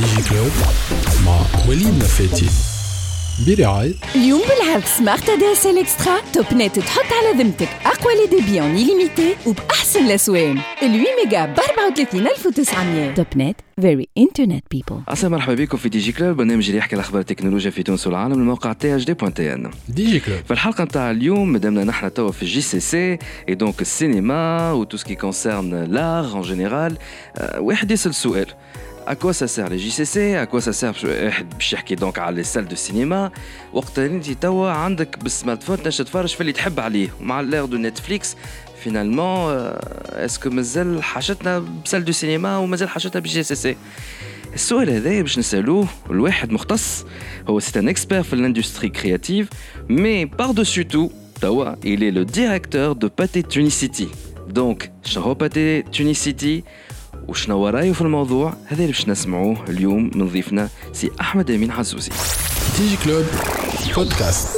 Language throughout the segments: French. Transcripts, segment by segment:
ديجي كلوب مع وليد نفاتي برعاية اليوم بالعرض سمارت ادي اس ال اكسترا توب نت تحط على ذمتك. أقوى لي ديبي اون ليميتي وبأحسن الأسوان. ال 8 ميجا ب 34900 توب نت فيري انترنت بيبل عسى مرحبا بكم في دي جي كلوب برنامج اللي يحكي على أخبار التكنولوجيا في تونس والعالم الموقع تي اش دي بوان تي ان ديجي كلوب في الحلقة نتاع اليوم مادامنا نحن توا في الجي سي سي اي دونك السينما و تو سكي كونسيرن لار اون جينيرال واحد يسأل سؤال. à quoi ça sert les JCC à quoi ça sert واحد باش يحكي دونك على لي سال دو سينما وقت اللي انت توا عندك بالسمارت فون تنجم تتفرج في اللي تحب عليه مع لير دو نتفليكس فينالمون اسكو مازال حاجتنا بسال دو سينما ومازال حاجتنا بالجي سي سي السؤال هذا باش نسالوه الواحد مختص هو سي ان اكسبير في الاندستري كرياتيف مي بار دوسو تو توا il est le directeur de Pathé Tunicity دونك شنو هو Pathé Tunicity وشنو رأيه في الموضوع؟ هذا اللي باش نسمعوه اليوم من ضيفنا سي أحمد أمين عزوزي ديجي كلوب بودكاست.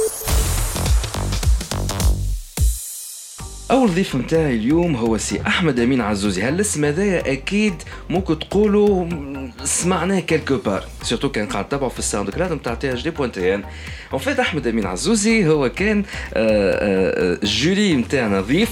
أول ضيف نتاعي اليوم هو سي أحمد أمين عزوزي هالاسم هذايا أكيد ممكن تقولوا سمعناه كيلكو بار سورتو كان قاعد تتابعه في الساوند كلاود نتاع تي اش دي بوان تي ان اون فيت أحمد أمين عزوزي هو كان جوري نتاعنا ضيف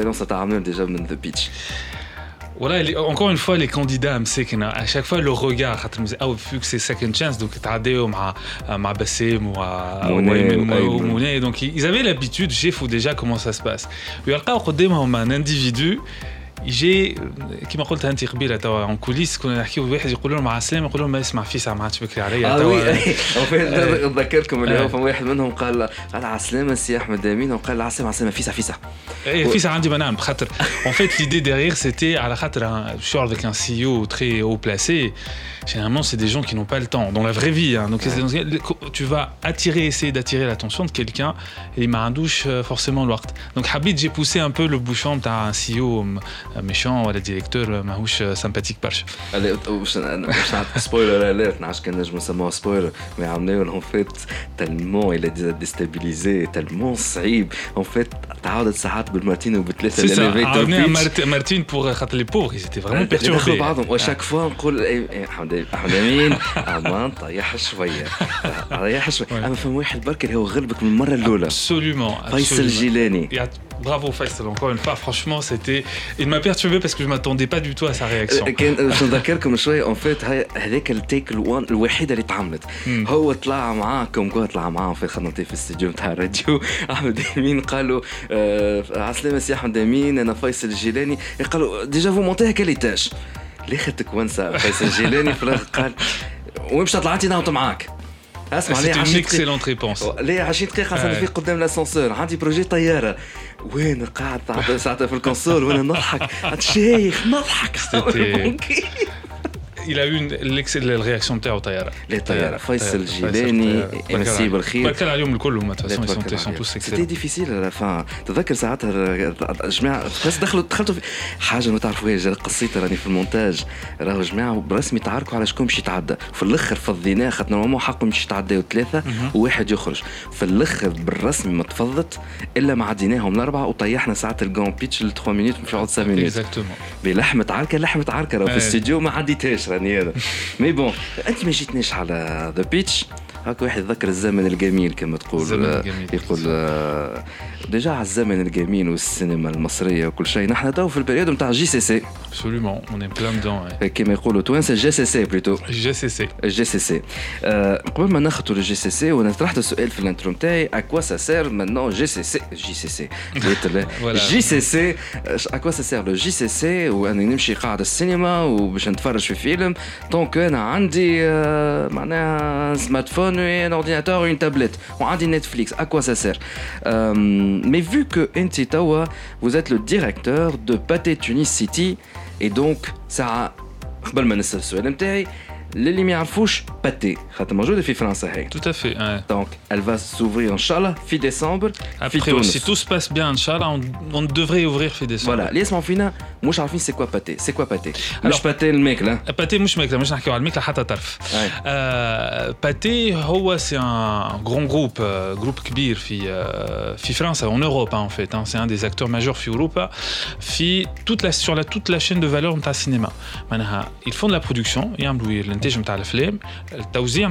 l'expérience à Taramel déjà, Man the Beach voilà, encore une fois, les candidats, à chaque fois, le regard, ah, vu que c'est second chance, donc donc ils avaient l'habitude, j'ai fou déjà comment ça se passe. Il y a un individu يجي كما قلت أنت قبيلة توا اون كوليس كنا نحكيو واحد يقول لهم مع السلامه يقول لهم ما اسمع فيسع ما عادش بكري عليا آه توا. وي نذكركم اللي هو آه. فما واحد منهم قال قال على السلامة سي أحمد أمين وقال على السلامة على السلامة فيسع فيسع Et fils عندي منام خاطر en fait l'idée derrière c'était على خاطر je suis avec un CEO très haut placé. généralement c'est des gens qui n'ont pas le temps dans la vraie vie hein. donc c'est- tu vas attirer essayer d'attirer l'attention de quelqu'un et ما عندوش forcément الوقت donc حبيت j'ai poussé un peu le bouchon تاع un CEO méchant ولا directeur ماهوش sympathique برشا قال واش باش نعطيك سبويلر اليرت نعرفش كان نجم نسموها سبويلر مي عملناه اون فيت تالمون الى ديستابيليزي تالمون صعيب اون فيت تعاودت ساعات بالمارتين وبثلاثه c'est ça الاليفيتور عاودنا بيتش Mart- Martine pour خاطر les pauvres ils étaient vraiment دخلوا perturbés بعضهم وشاك فوا نقول إيه، إيه، احمد احمد امين أمان طيح شوية. طيح شوية. اما فما واحد برك اللي هو غلبك من المرة الأولى. فيصل. الجيلاني Bravo Faisal, encore une fois, franchement, c'était. Il m'a perturbé parce que je m'attendais pas du tout à sa réaction. كان باش نذكركم شوية اون فيت هذاك التيك الوان الوحيده اللي تعملت. مم. هو طلع معاه كوم كوا طلع معاه في خدمة في الاستديو نتاع الراديو. أحمد أمين قالوا آه عسلامة سي أحمد أمين أنا فيصل الجيلاني قالوا ديجا فو مونتيها كاليتاج ليه خدتك ونسى فيصل الجيلاني في الآخر؟ قال وين باش طلعتي انت نهبط معاك؟ اسمع لي عشان اكسلونت ريبونس لي عشان دقيقه خاصني في قدام لاسانسور عندي بروجي طيارة. وين قاعد ساعتها في الكونسول؟ وأنا نضحك؟ شيخ نضحك. Il a eu de Théo Tayara. ليه طيارة؟ فيصل الجيلاني. امسي بالخير. بركة عليهم الكل هما عليك. excellents. سيتي ديفيسيل على فان تذكر ساعتها جماعة. بس دخلوا دخلتوا في حاجة ما تعرفوهاش قصيتها راني في المونتاج. راهو جماعة برسمي تعاركوا على شكون باش يتعدى. في الأخر فضيناه خاطر نورمالمون حقهم باش يتعداو ثلاثة وواحد يخرج. في الأخر بالرسمي ما تفضت إلا ما عديناهم الأربعة وطيحنا ساعة الجون بيتش ل 3 مينوت مش يقعد 5 مينوت. بلحمة عركة لحمة عركة. في أي. الاستديو ما عديتهاش. راني انا مي بون انت ما جيتنيش على ذا بيتش هاك واحد ذكر الزمن الجميل كما تقول الزمن آه، الجميل. يقول آه، ديجا على الزمن الجميل والسينما المصرية وكل شيء نحن تو في البريود نتاع جي سي سي est plein dedans. ouais. كما يقولوا توانسه جي سي سي بلوتو GCC. الجي سي سي آه، قبل ما ناخذوا الجي سي سي وأنا طرحت السؤال في الانترو نتاعي اكوا سا سير مانون جي سي سي جي سي سي. جي سي سي اكوا سا سير لو جي سي سي وأنا نمشي قاعد السينما وباش نتفرج في فيلم دونك أنا عندي معناها سمارت فون un ordinateur, une tablette. On a Netflix, à quoi ça sert euh, Mais vu que Entitawa, vous êtes le directeur de Pathé Tunis City, et donc ça a... L'éliminer à fouche, pâté. Hein. Tout à fait. Ouais. Donc, elle va s'ouvrir, Inch'Allah, fin décembre. Après, si tout se passe bien, Inch'Allah, on, on, devrait ouvrir fin décembre. Voilà, les en fina, moi je c'est quoi pâté? C'est quoi pâté? Alors, pâté le mec là euh, Pâté, moi je mec là, moi je le mec là, hata tarf. Euh, pâté, c'est un grand groupe, euh, groupe Kbir, fi, euh, fi France, en Europe hein, en fait. Hein, c'est un des acteurs majeurs fi Europa, fi toute la, sur la, toute la chaîne de valeur de cinéma. Ils font de la production, ils ont l'intégrité de la flemme, euh, le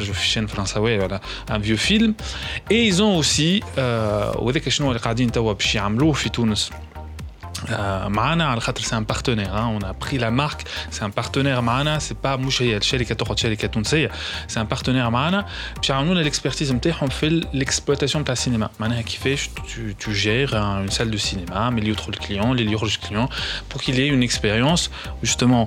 تفرجوا في الشين فرنساويه ولا ان فيو فيلم اي ايزون اوسي وهذاك شنو اللي قاعدين توا باش يعملوه في تونس آه، معانا على خاطر سي ان بارتنير اون ا بري لا مارك سي ان بارتنير معانا سي با مش هي الشركه تقعد شركه تونسيه سي ان بارتنير معانا باش يعاونونا الاكسبرتيز نتاعهم في الاكسبلوتاسيون تاع السينما معناها كيفاش تو جير اون سال دو سينما ملي يدخل الكليون اللي يخرج الكليون بور كيل اي اون اكسبيريونس جوستومون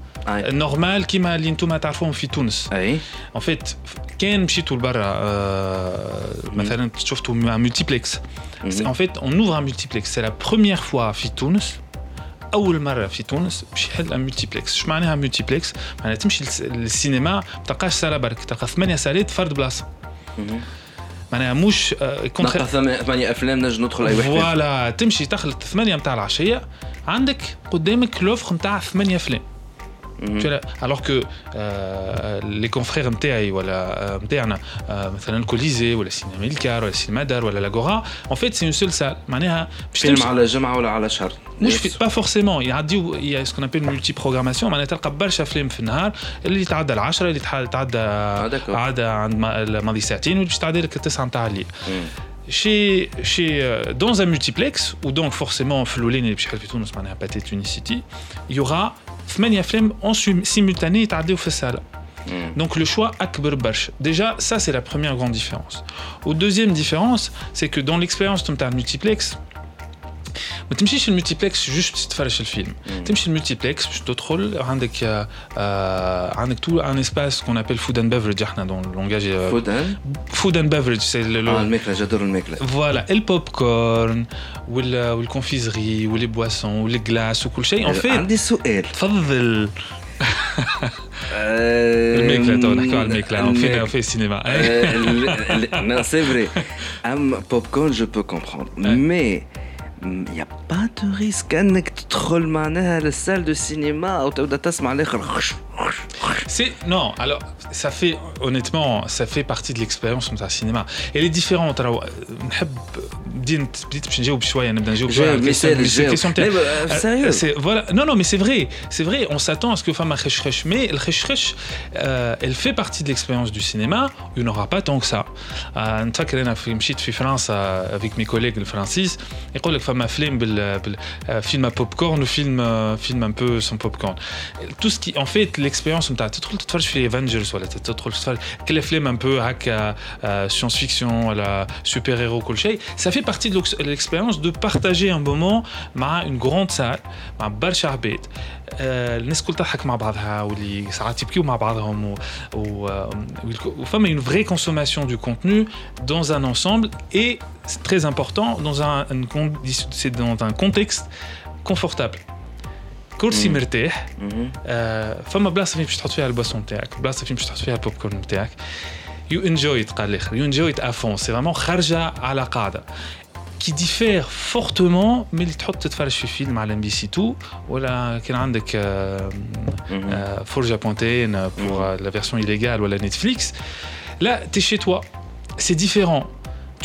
normal كيما اللي أنتم تعرفوهم في تونس. اي En fait, كان مشيتوا لبرا مثلا شفتوا. C'est- En fait, on ouvre un multiplex. C'est la première fois في تونس اول مره في تونس باش يحل ان ملتيبلكس اش معناها ملتيبلكس معناها تمشي للس- للسينما ما تلقاش ساله برك تلقى ثمانيه سالات فرد بلاصه معناها مش ثم- ثمانية افلام نجم ندخل اي واحد. فوالا تمشي تخلط ثمانية متاع العشية عندك قدامك لوفر متاع ثمانية افلام الوغ كو لي كونفرير نتاعي ولا آه، نتاعنا آه، مثلا الكوليزي ولا سينما الكار ولا سينما دار ولا لاغورا اون فيت سي اون سول سال معناها باش فيلم تمشي على جمعة ولا على شهر مش في با فورسيمون يعديو يا سكون ابيل مولتي بروغراماسيون معناها تلقى برشا افلام في النهار اللي يتعدى العشرة اللي تح- يتعدى داكور. عادة عند ما- ماضي ساعتين واللي باش تعدي لك التسعة نتاع الليل chez, chez, euh, dans un multiplex, ou donc forcément, Floulin et Pichal Fitoun, on a pâté Tunicity, il y aura 8 films en sim- simultané et tardé au salle. Donc le choix Akbar Barsh. Déjà, ça c'est la première grande différence. Au deuxième différence, c'est que dans l'expérience de multiplex, ما تمشيش الملتيبلكس جوست تتفرج الفيلم تمشي الملتيبلكس باش تدخل عندك آه، آه، عندك تو ان اسباس كون ابل فود اند بيفرج احنا دون لونجاج فود ان فود اند بيفرج سي اه الماكلة جدور الماكلة فوالا البوب كورن وال والكونفيزري ولي بواسون والجلاس وكل شيء ان فيت عندي سؤال تفضل الميكلا تو نحكيو على الميكلا فينا في السينما Non, c'est vrai. Um, popcorn, je peux comprendre. Mais il n'y a pas de risque انك تدخل معناها للسال دو سينما او تبدا تسمع الاخر خش خش خش. c'est non, alors ça fait honnêtement, ça fait partie de l'expérience de cinéma. Elle est différente. Alors, euh, c'est voilà. Non non, mais c'est vrai, c'est vrai. On s'attend à ce que femme recherche, mais le recherche, euh, elle fait partie de l'expérience du cinéma. Il n'y aura pas tant que ça. Euh, une fois qu'elle a fait une France avec mes collègues le Francis, et quand femme film, film à popcorn, film film un peu sans popcorn. Tout ce qui en fait l'expérience نتاع تدخل تتفرج في Avengers ولا تدخل تتفرج كل افلام un peu هكا science fiction ولا super héros كل شيء ça fait partie de l'ex- l'expérience de partager un moment مع une grande salle مع برشا عباد آه، الناس الكل تضحك مع بعضها واللي ساعات يبكيو مع بعضهم و, و, والك- وفما une vraie consommation du contenu dans un ensemble et c'est très important dans un, une condi- c'est dans un contexte confortable كرسي مم. مرتاح مهم. آه، فما بلاصه فين باش تحط فيها البواسون نتاعك بلاصه فين باش تحط فيها البوب كورن نتاعك يو انجوي قال الاخر يو انجوي افون سي فريمون خارجه على قاعده كي ديفير فورتومون من اللي تحط تتفرج في فيلم على ام بي سي 2 ولا كان عندك آه، مهم. آه، فرجه بوانتين بور لا فيرسيون illégale ولا نتفليكس لا تي شي توا سي ديفيرون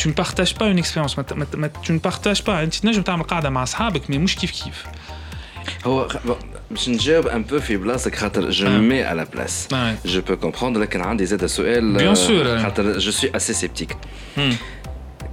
tu ne partages pas une expérience ما- ما- ما- tu ne partages pas انت تنجم تعمل قاعده مع اصحابك mais مش كيف كيف هو باش نجاوب ان بو في بلاصتك خاطر جو آه. مي على بلاس Ouais. جو بو كومبروندر لكن عندي زاد سؤال Bien sûr. خاطر جو سوي اسي سيبتيك Hmm.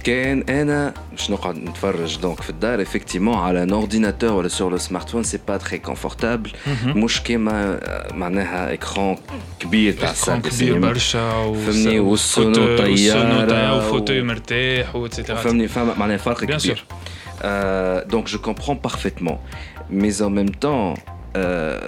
كان انا باش نقعد نتفرج دونك في الدار افكتيمون على ان اورديناتور ولا سور لو سمارت فون سي با تري كونفورتابل مش كيما آه، معناها اكران كبير تاع إكران السال دو كبير سينما. برشا فهمني، والسونو طيارة وفوتوي و- مرتاح واتسيتيرا فهمني فهم معناها فرق Bien كبير sûr. Euh, donc je comprends parfaitement. mais en même temps, euh,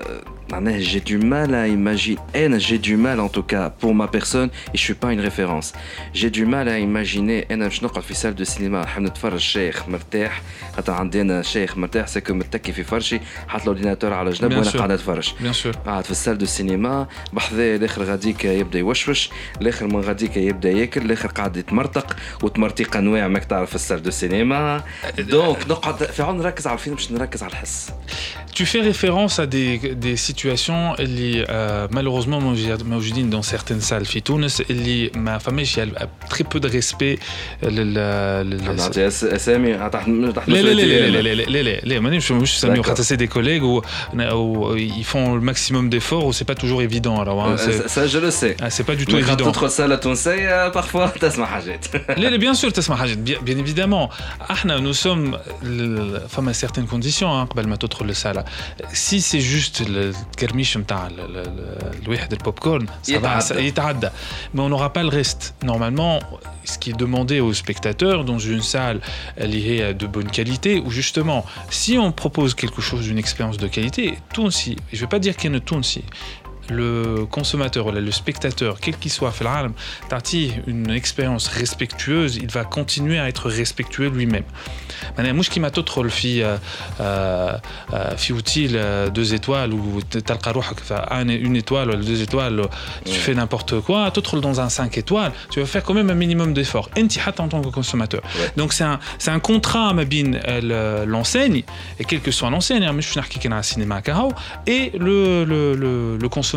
j'ai du mal à imaginer. j'ai du mal en tout cas pour ma personne et je suis pas une référence. J'ai du mal à imaginer أنا باش نقعد في دو سينما نحب نتفرج شيخ مرتاح خاطر عندي أنا شيخ مرتاح سكو متكي في فرشي حاط الاورديناتور على جنب وأنا. قاعد اتفرج. Bien sûr. قاعد في السال دو سينما بحذاه الآخر غاديك يبدا يوشوش الآخر من غاديك يبدا ياكل الآخر قاعد يتمرتق وتمرتيق انواع ماك تعرف في السال دو سينما دونك نقعد في عون نركز على الفيلم باش نركز على الحس Tu fais référence à des, des situations اللي euh, malheureusement موجودين dans certaines salles في تونس اللي ما فماش très peu de respect لل لل- نعطي أس- اسامي تحت تحت لا لا لا مسؤوليتي لا أنا. لا لا لا لا لا مانيش مش سامي D'accord. خاطر سي دي كوليغ و و- ils font le maximum d'efforts و c'est pas toujours évident alors hein, c'est أه، سا جو لو سي ah, c'est pas du tout ملي خاطر évident تدخل سالة تونسية بارفوا تسمع حاجات لا لا bien sûr تسمع حاجات bien, bien évidemment احنا nous sommes ل- فما certaines conditions hein, قبل ما تدخل للسالة si c'est juste الكرميش نتاع ال- ال- ال- الواحد البوب كورن ça va, يتعدى. ça- يتعدى mais on n'aura pas le reste normalement ce qui est demandé aux spectateurs dans une salle elle est de bonne qualité ou justement si on propose quelque chose d'une expérience de qualité tout aussi je vais pas dire qu'il y a tout aussi le consommateur, le spectateur, quel qu'il soit, Felarm, Tati, une expérience respectueuse, il va continuer à être respectueux lui-même. Moi, je qui m'a tout fi euh, euh, euh, fi deux étoiles ou une étoile deux étoiles, tu fais n'importe quoi, tout rôle dans un cinq étoiles, tu vas faire quand même un minimum d'efforts. en tant que consommateur. Donc c'est un, c'est un contrat, l'enseigne, et quel que soit l'enseigne, hein, je suis un cinéma et le, le, le consommateur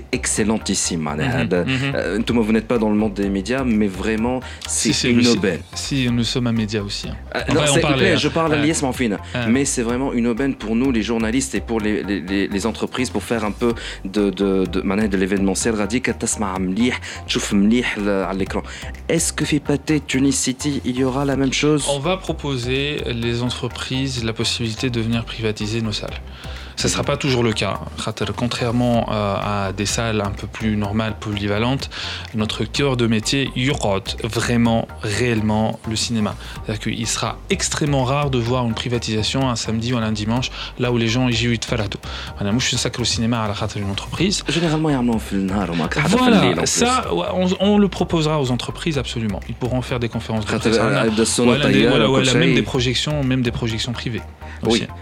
c'est excellentissime. Mhm, mhm. euh, Tout vous n'êtes pas dans le monde des médias, mais vraiment, c'est une aubaine. Si, nous sommes un média aussi. Hein. Euh, non, hein. je parle à l'IS Manfine, mais c'est vraiment une aubaine pour nous, les journalistes, et pour les, entreprises, pour faire un peu de, de, de, de l'événementiel. Radik, Tasma Mlih, Tchouf Mlih à l'écran. Est-ce que Fipaté, Tunis City, il y aura la même chose? On va proposer les entreprises la possibilité de venir privatiser nos salles. Ce ne sera pas toujours le cas. Contrairement euh, à des salles un peu plus normales, polyvalentes, notre cœur de métier yurote vraiment, réellement le cinéma. C'est-à-dire qu'il sera extrêmement rare de voir une privatisation un samedi ou un dimanche, là où les gens y de farado. Moi, je suis sacré au cinéma à la rate d'une entreprise. Généralement, il y a un Voilà, ça, on, on, le proposera aux entreprises absolument. Ils pourront faire des conférences de presse. Même des projections, même des projections privées. Oui.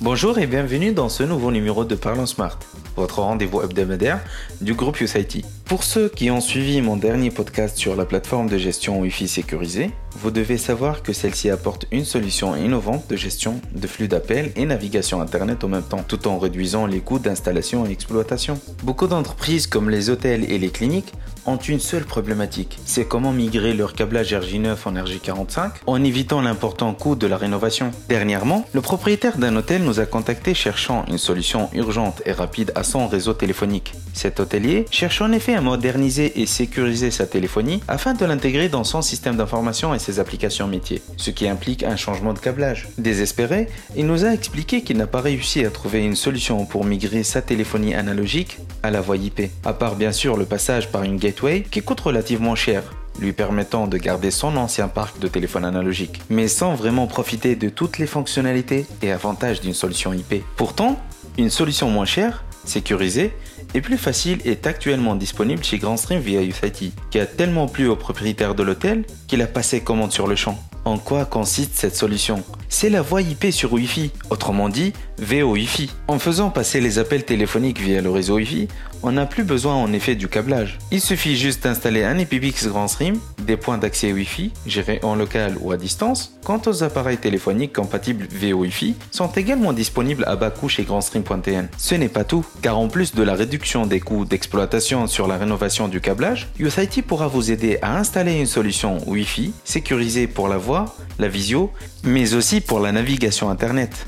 Bonjour et bienvenue dans ce nouveau numéro de Parlons Smart, votre rendez-vous hebdomadaire du groupe USIT. Pour ceux qui ont suivi mon dernier podcast sur la plateforme de gestion Wi-Fi sécurisée, vous devez savoir que celle-ci apporte une solution innovante de gestion de flux d'appels et navigation Internet en même temps, tout en réduisant les coûts d'installation et exploitation. Beaucoup d'entreprises comme les hôtels et les cliniques ont une seule problématique, c'est comment migrer leur câblage RJ9 en RJ45 en évitant l'important coût de la rénovation. Dernièrement, le propriétaire d'un hôtel nous a contacté cherchant une solution urgente et rapide à son réseau téléphonique. Cet hôtelier cherche en effet moderniser et sécuriser sa téléphonie afin de l'intégrer dans son système d'information et ses applications métiers, ce qui implique un changement de câblage. Désespéré, il nous a expliqué qu'il n'a pas réussi à trouver une solution pour migrer sa téléphonie analogique à la voie IP, à part bien sûr le passage par une gateway qui coûte relativement cher lui permettant de garder son ancien parc de téléphone analogique, mais sans vraiment profiter de toutes les fonctionnalités et avantages d'une solution IP. Pourtant, une solution moins chère, sécurisée et plus facile est actuellement disponible chez Grandstream via USIT, qui a tellement plu au propriétaire de l'hôtel qu'il a passé commande sur le champ. En quoi consiste cette solution? C'est la voie IP sur Wi-Fi, autrement dit VoIFi. En faisant passer les appels téléphoniques via le réseau Wi-Fi, on n'a plus besoin en effet du câblage. Il suffit juste d'installer un IPVX Grandstream, des points d'accès Wi-Fi gérés en local ou à distance. Quant aux appareils téléphoniques compatibles VoIFi, sont également disponibles à bas coût chez Grandstream.tn. Ce n'est pas tout, car en plus de la réduction des coûts d'exploitation sur la rénovation du câblage, USIT pourra vous aider à installer une solution Wi-Fi sécurisée pour la voix, la visio, mais aussi pour la navigation Internet.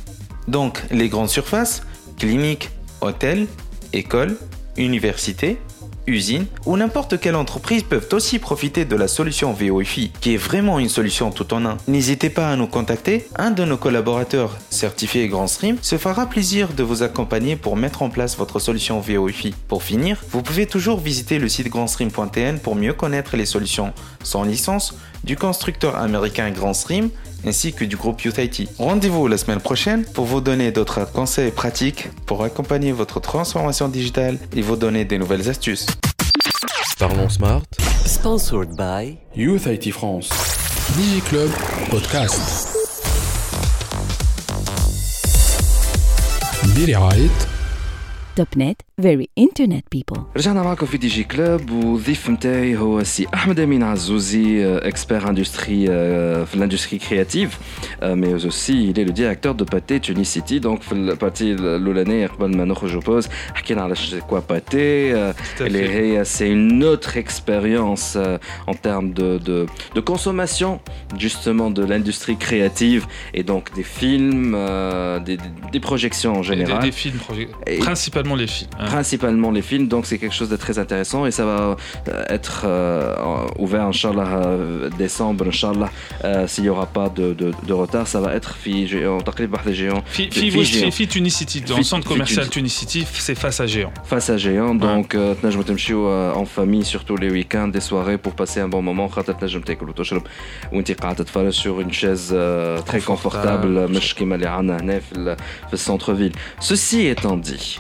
Donc, les grandes surfaces, cliniques, hôtels, écoles, universités, usines ou n'importe quelle entreprise peuvent aussi profiter de la solution VoIFi, qui est vraiment une solution tout en un. N'hésitez pas à nous contacter, un de nos collaborateurs certifiés Grandstream se fera plaisir de vous accompagner pour mettre en place votre solution VoIFi. Pour finir, vous pouvez toujours visiter le site grandstream.tn pour mieux connaître les solutions sans licence du constructeur américain Grandstream ainsi que du groupe Youth IT. Rendez-vous la semaine prochaine pour vous donner d'autres conseils pratiques pour accompagner votre transformation digitale et vous donner des nouvelles astuces. Parlons Smart. Sponsored by Youth IT France. DigiClub Podcast. برعاية توب نت very internet people رجعنا معكم في دي جي كلوب والضيف نتاعي هو السي احمد امين عزوزي اكسبير اندستري في الاندستري كرياتيف مي اوسي il est le directeur de Pathé Tunicity دونك في البارتي الاولانيه قبل ما نخرجوا بوز حكينا على كوا باتي اللي هي سي une autre expérience en termes de, de, de consommation justement de l'industrie créative et donc des films, euh, des, des projections en général. Des, des films, et principalement les films. Hein. Principalement les films, donc c'est quelque chose de très intéressant et ça va euh, être euh, ouvert, Inch'Allah, euh, décembre, Inch'Allah, euh, s'il n'y aura pas de, retard, ça va être fi géant, géant. Fi Tunicity, dans le centre commercial Tunicity, c'est face à géant. Face à géant, donc je me suis en famille, surtout les week-ends, des soirées pour passer un bon moment. Je me sur une chaise très confortable, je le centre-ville. Ceci étant dit,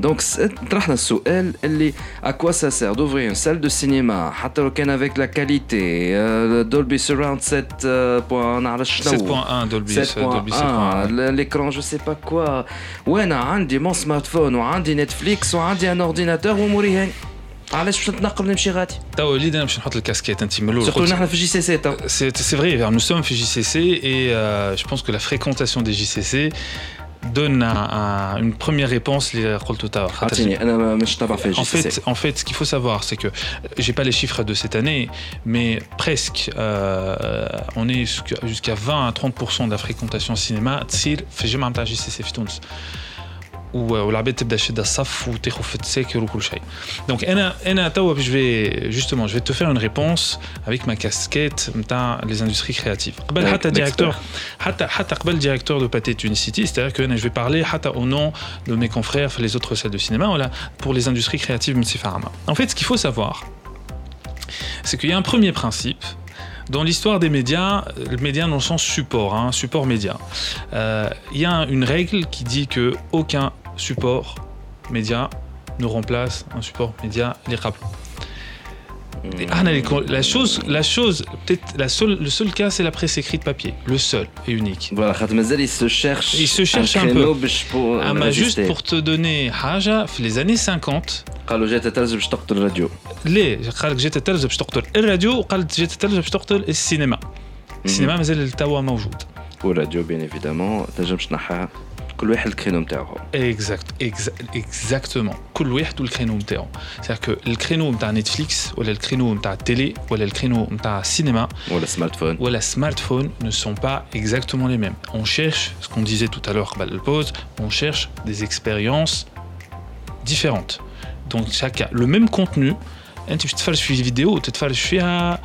donc طرحنا السؤال اللي à quoi ça sert d'ouvrir une salle de cinéma حتى لو كان avec la qualité Dolby Surround 7.1 نعرفش 7.1 Dolby 7.1 l'écran je sais pas quoi وانا عندي mon smartphone وعندي نتفليكس وعندي ان اورديناتور واموري هاني علاش باش نتنقل نمشي غادي تو وليد انا باش نحط الكاسكيت انت من الاول سورتو نحن في جي سي سي تو سي فري nous sommes في جي سي سي et euh, je pense que la fréquentation des JCC donne un, un, une première réponse les en fait en fait ce qu'il faut savoir c'est que j'ai pas les chiffres de cette année mais presque euh, on est jusqu'à 20 à 30 de la fréquentation cinéma تصير في جمعه نتاع جي سي سي في تونس والعباد تبدا تشد الصف وتاخذ في التساكر وكل شيء دونك انا انا توا je vais justement je vais te faire une réponse avec ma casquette نتاع les industries créatives قبل حتى ديريكتور حتى حتى قبل ديريكتور de Pathé Tunicity c'est-à-dire que je vais parler حتى au nom de mes confrères les autres salles de cinéma voilà pour les industries créatives Mtsifarama en fait ce qu'il faut savoir c'est qu'il y a un premier principe dans l'histoire des médias, le média dans le sens support, hein, support média, il euh, y a une règle qui dit que aucun support média ne remplace un support média lirable. La chose, la chose, peut-être la seule, le seul cas, c'est la presse écrite papier, le seul et unique. Voilà, il se cherche. Il se cherche un, un peu. Pour ah, bah, juste pour te donner Haja, les années 50. قالوا جات تلزم باش تقتل الراديو ليه قالك جات تلزم باش تقتل الراديو وقالت جات تلزم باش تقتل السينما السينما مازال توا موجود والراديو بيان ايفيدامون تنجم تنحى كل واحد الكرينو نتاعو Exact, exa- exactement. كل واحد والكرينو نتاعو. C'est-à-dire que le créneau نتاع نتفليكس ولا le créneau نتاع التيلي ولا le créneau نتاع السينما ولا سمارت فون ou la smartphone ne sont pas exactement les mêmes. On cherche, ce qu'on disait tout à l'heure, bah, le pause, on cherche des expériences différentes. Donc chacun, le même contenu, hein, tu te fais une vidéo, tu te fais فيها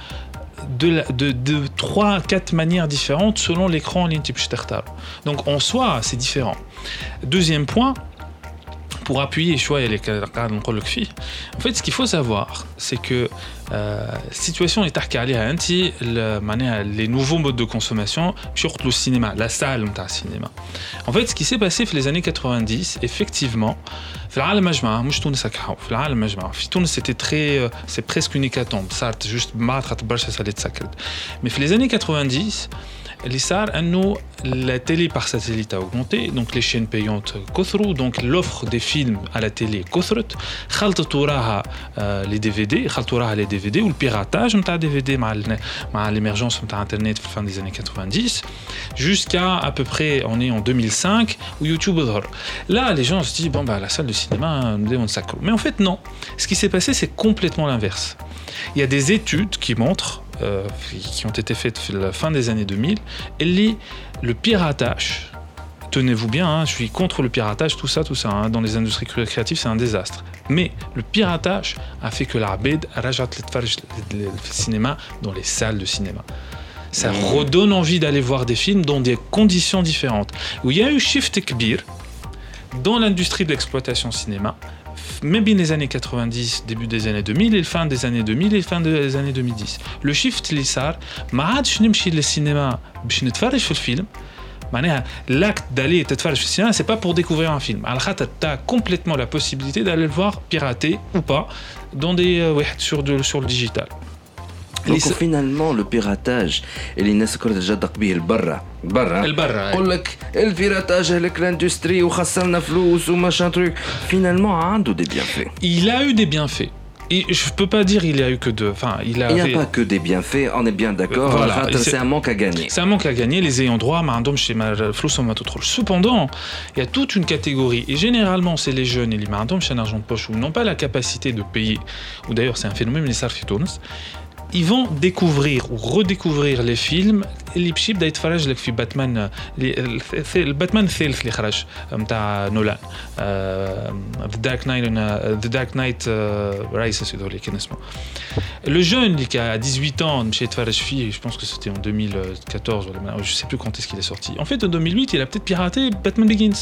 de, de, de 4 manières différentes selon l'écran en ligne type Donc en soi, c'est différent. Deuxième point, pour appuyer choix et les en fait, ce qu'il faut savoir, c'est que situation اللي تحكي عليها انت ال- معناها les nouveaux modes de consommation surtout le cinéma, la salle نتاع السينما. En fait, ce qui s'est passé في les années 90, effectivement, في العالم أجمع مش تونس هكا في العالم أجمع في تونس c'était très euh, c'est presque une hécatombe صارت juste ما خاطر برشا سالات سكرت mais في les années 90 اللي صار انه la télé par satellite a augmenté donc les chaînes payantes كثروا donc l'offre des films à la télé كثرت خلطت وراها آه، les DVD خلطوا وراها les DVD والبيراتاج نتاع DVD مع ال- مع l'émergence نتاع internet في fin des années 90 jusqu'à à peu près on est en 2005 où YouTube ظهر là les gens se disent bon bah la salle de cinéma نبداو نسكروا mais en fait non ce qui s'est passé c'est complètement l'inverse il y a des études qui montrent euh, qui ont été faites à la fin des années 2000 et les- le piratage tenez-vous bien, hein, je suis contre le piratage, tout ça, tout ça. hein. Dans les industries cré- créatives, c'est un désastre. Mais le piratage a fait que l'arbed rajat le cinéma dans les salles de cinéma. Ça redonne envie d'aller voir des films dans des conditions différentes. Où il y a eu shift kbir dans l'industrie de l'exploitation cinéma, même bien les années 90, début des années 2000 et fin des années 2000 et fin des années 2010. Le shift اللي صار ما عادش نمشي للسينما باش نتفرج في الفيلم معناها l'acte d'aller تتفرج في السينما c'est pas pour découvrir un film على خاطر t'as complètement la possibilité d'aller le voir piraté ou pas dans des euh, واحد sur de, sur le digital دونك اللي س- فينالمون لو بيراتاج اللي الناس الكل تجدق به لبرا برا البرا يقول لك البيراتاج هلك لاندستري وخسرنا فلوس وماشان تروك فينالمون عنده دي بيان في il a eu des bienfaits et je peux pas dire il y a eu que deux enfin il a Il n'y a avait- pas que des bienfaits, on est bien d'accord. Voilà, على خاطر et c'est- c'est un manque à gagner. C'est un manque à gagner, les ayants droit, ما عندهمش ما- فلوسهم ما تدخلش. Cependant, il y a toute une catégorie, et généralement c'est les jeunes, اللي ما عندهمش un argent de poche, ou n'ont pas la capacité de payer, ou d'ailleurs c'est un phénomène اللي صار في تونس, ils vont découvrir ou redécouvrir les films اللي بشي يبدا يتفرج لك في باتمان اللي- الباتمان الثالث اللي خرج نتاع نولان ذا دارك نايت ذا دارك نايت رايسز هذول كان اسمه Le jeune qui a 18 ans, مشى يتفرج فيه, je pense que c'était en 2014, ولا- je sais plus quand est-ce qu'il est sorti. En fait, en 2008, il a peut-être piraté Batman Begins.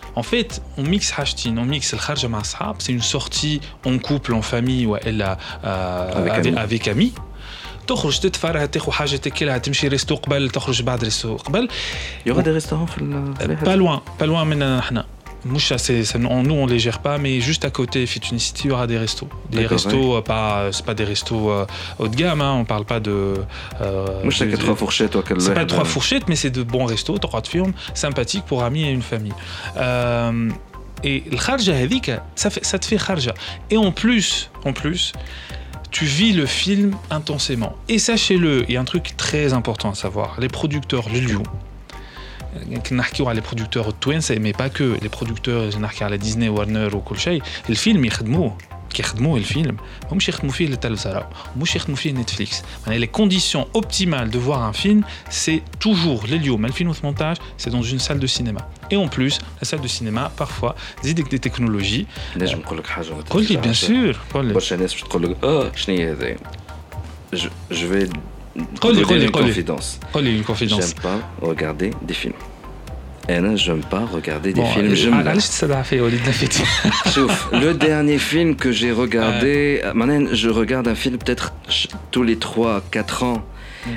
أخرين, encore c'est pire. encore pire Euh, en fait, on mixe حاجتين, on mixe الخرجه مع صحاب, c'est une sortie en couple, en famille والا euh, Avec avec, amis. avec amis. تخرج تتفرج تاخذ حاجه تاكلها تمشي ريستو قبل تخرج بعد ريستو قبل يوغا دي ريستورون في ال- في pas الواحد؟ loin pas loin مننا نحن Moucha, nous on les gère pas, mais juste à côté, Fitunicity, il y aura des restos. Des restos, euh, pas, euh, c'est pas des restos euh, haut de gamme, hein, on parle pas de. Euh, Moucha, de, trois fourchettes, toi, C'est pas trois fourchettes, mais c'est de bons restos, trois de sympathiques pour amis et une famille. Et le kharja ça, te fait kharja. Et en plus, en plus, tu vis le film intensément. Et sachez-le, il y a un truc très important à savoir les producteurs, les نحكيو على les producteurs التوانسة mais pas que les producteurs نحكي على ديزني وارنر وكل شيء الفيلم يخدموه كيخدموه الفيلم مش يخدموا فيه للتلفزة راهو مش يخدموا فيه نتفليكس يعني les conditions optimales de voir un film c'est toujours اليوم 2018 c'est dans une salle de cinéma et en plus la salle de cinéma parfois زيدك des technologies نجم نقول لك حاجه ما قول لي bien تتفرجش. sûr قول لي برشا ناس باش تقول لك اه شنو هي هذايا جو جو في Une confidence. J'aime pas regarder des films. J'aime pas regarder des films. Le dernier film que j'ai regardé. Je regarde un film peut-être tous les 3-4 ans.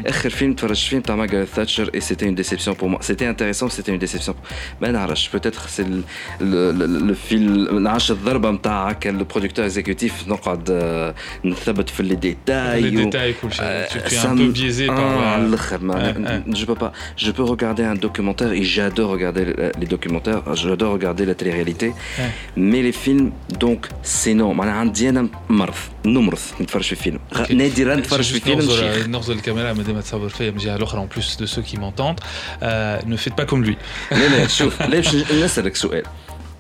اخر فيلم تفرجت فيه تاع مارغريت ثاتشر اي سيتي اون ديسيبسيون بور موا سيتي انتريسون سيتي اون ديسيبسيون ما نعرفش بوتيتر سي لو فيلم نعرفش الضربه نتاع هكا البرودكتور اكزيكوتيف نقعد آه، نثبت في لي ديتاي Les و- détails, cool. Euh, Tu tu es ça un peu me- biaisé Ah, par. à euh, l'akhir, ma- ouais, ouais. Je peux pas. Je peux regarder un documentaire et j'adore regarder les- les documentaires. J'adore regarder la télé-réalité. Ouais. Mais les films, donc, c'est non. معناها عندي انا مرض نمرض نتفرج في فيلم Ok. نادرا J'ai نتفرج في juste فيلم نغزر- شيخ نغزر الكاميرا مادام تصور فيا نجي على الاخرى en plus de ceux qui m'entendent euh, ne faites pas comme lui لا لا شوف لا باش نسالك سؤال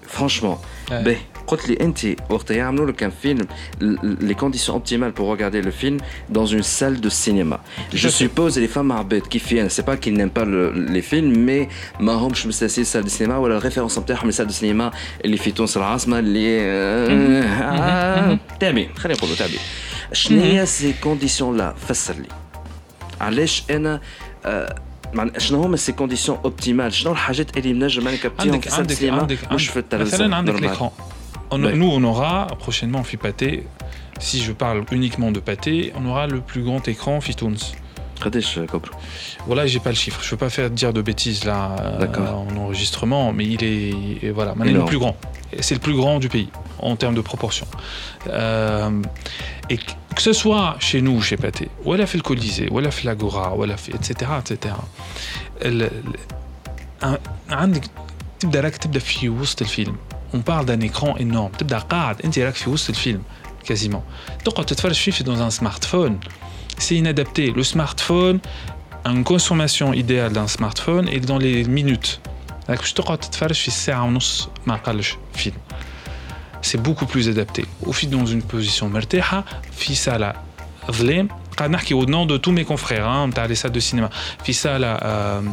فرانشمون Ouais. باهي قلت لي انت وقت يعملوا لك un film les conditions optimales pour regarder le film dans une salle de cinéma je à fait. suppose les femmes عباد كيف viennent c'est pas qu'ils n'aiment pas le- les films mais ما همش مستسيل salle de cinéma ولا الريفيرونس نتاعهم salle de cinéma اللي في تونس العاصمه اللي آه، تابعين خلينا نقولوا تابعين شنو هي سي كونديسيون لا فسر لي علاش انا آه، معنى شنو هما سي كونديسيون اوبتيمال شنو الحاجات اللي نجم انا نكبتيهم عندك في سال عندك السينما عندك مش في التلفزيون مثلا عندك normal. nous, on aura prochainement en pâté. Si je parle uniquement de pâté, on aura le plus grand écran Fitouns. Voilà, j'ai pas le chiffre. Je veux pas faire dire de bêtises là euh, en enregistrement, mais il est voilà, maintenant le plus grand. C'est le plus grand du pays en termes de proportion. Euh, et que ce soit chez nous, chez Pathé, ou elle a fait le Colisée, ou elle a fait l'Agora, ou elle a fait etc etc. Elle, elle, elle, elle, elle, elle, تبدا في وسط الفيلم on parle d'un écran énorme تبدا قاعد انت راك في وسط الفيلم quasiment تقعد تتفرج فيه في dans un smartphone c'est inadapté le smartphone une consommation idéale d'un smartphone est dans les minutes راك باش تقعد تتفرج في الساعة ونص ما قالش فيلم c'est beaucoup plus adapté وفي dans une position مرتاحة في صالة ظلام قاعد نحكي au nom de tous mes confrères hein, نتاع les salles de cinéma في صالة euh,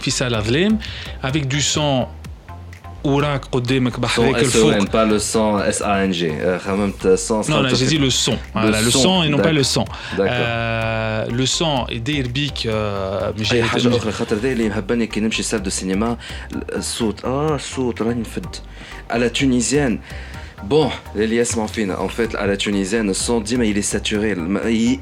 في صالة ظلام avec du son وراك قدامك بحر Son هيك الفوق SON, pas le son S-A-N-G. Euh, خممت son non, là, j'ai dit le son. Voilà, le, son, son et non pas le son. D'accord. Euh, le son et داير بيك آه، مش اي هي- حاجه اخرى خاطر ذا اللي مهبني كي نمشي سال دو سينما الصوت اه الصوت راني نفد على تونيزيان بون اللي يسمعوا فينا ان فيت على تونيزيان الصوت ديما يلي ساتوري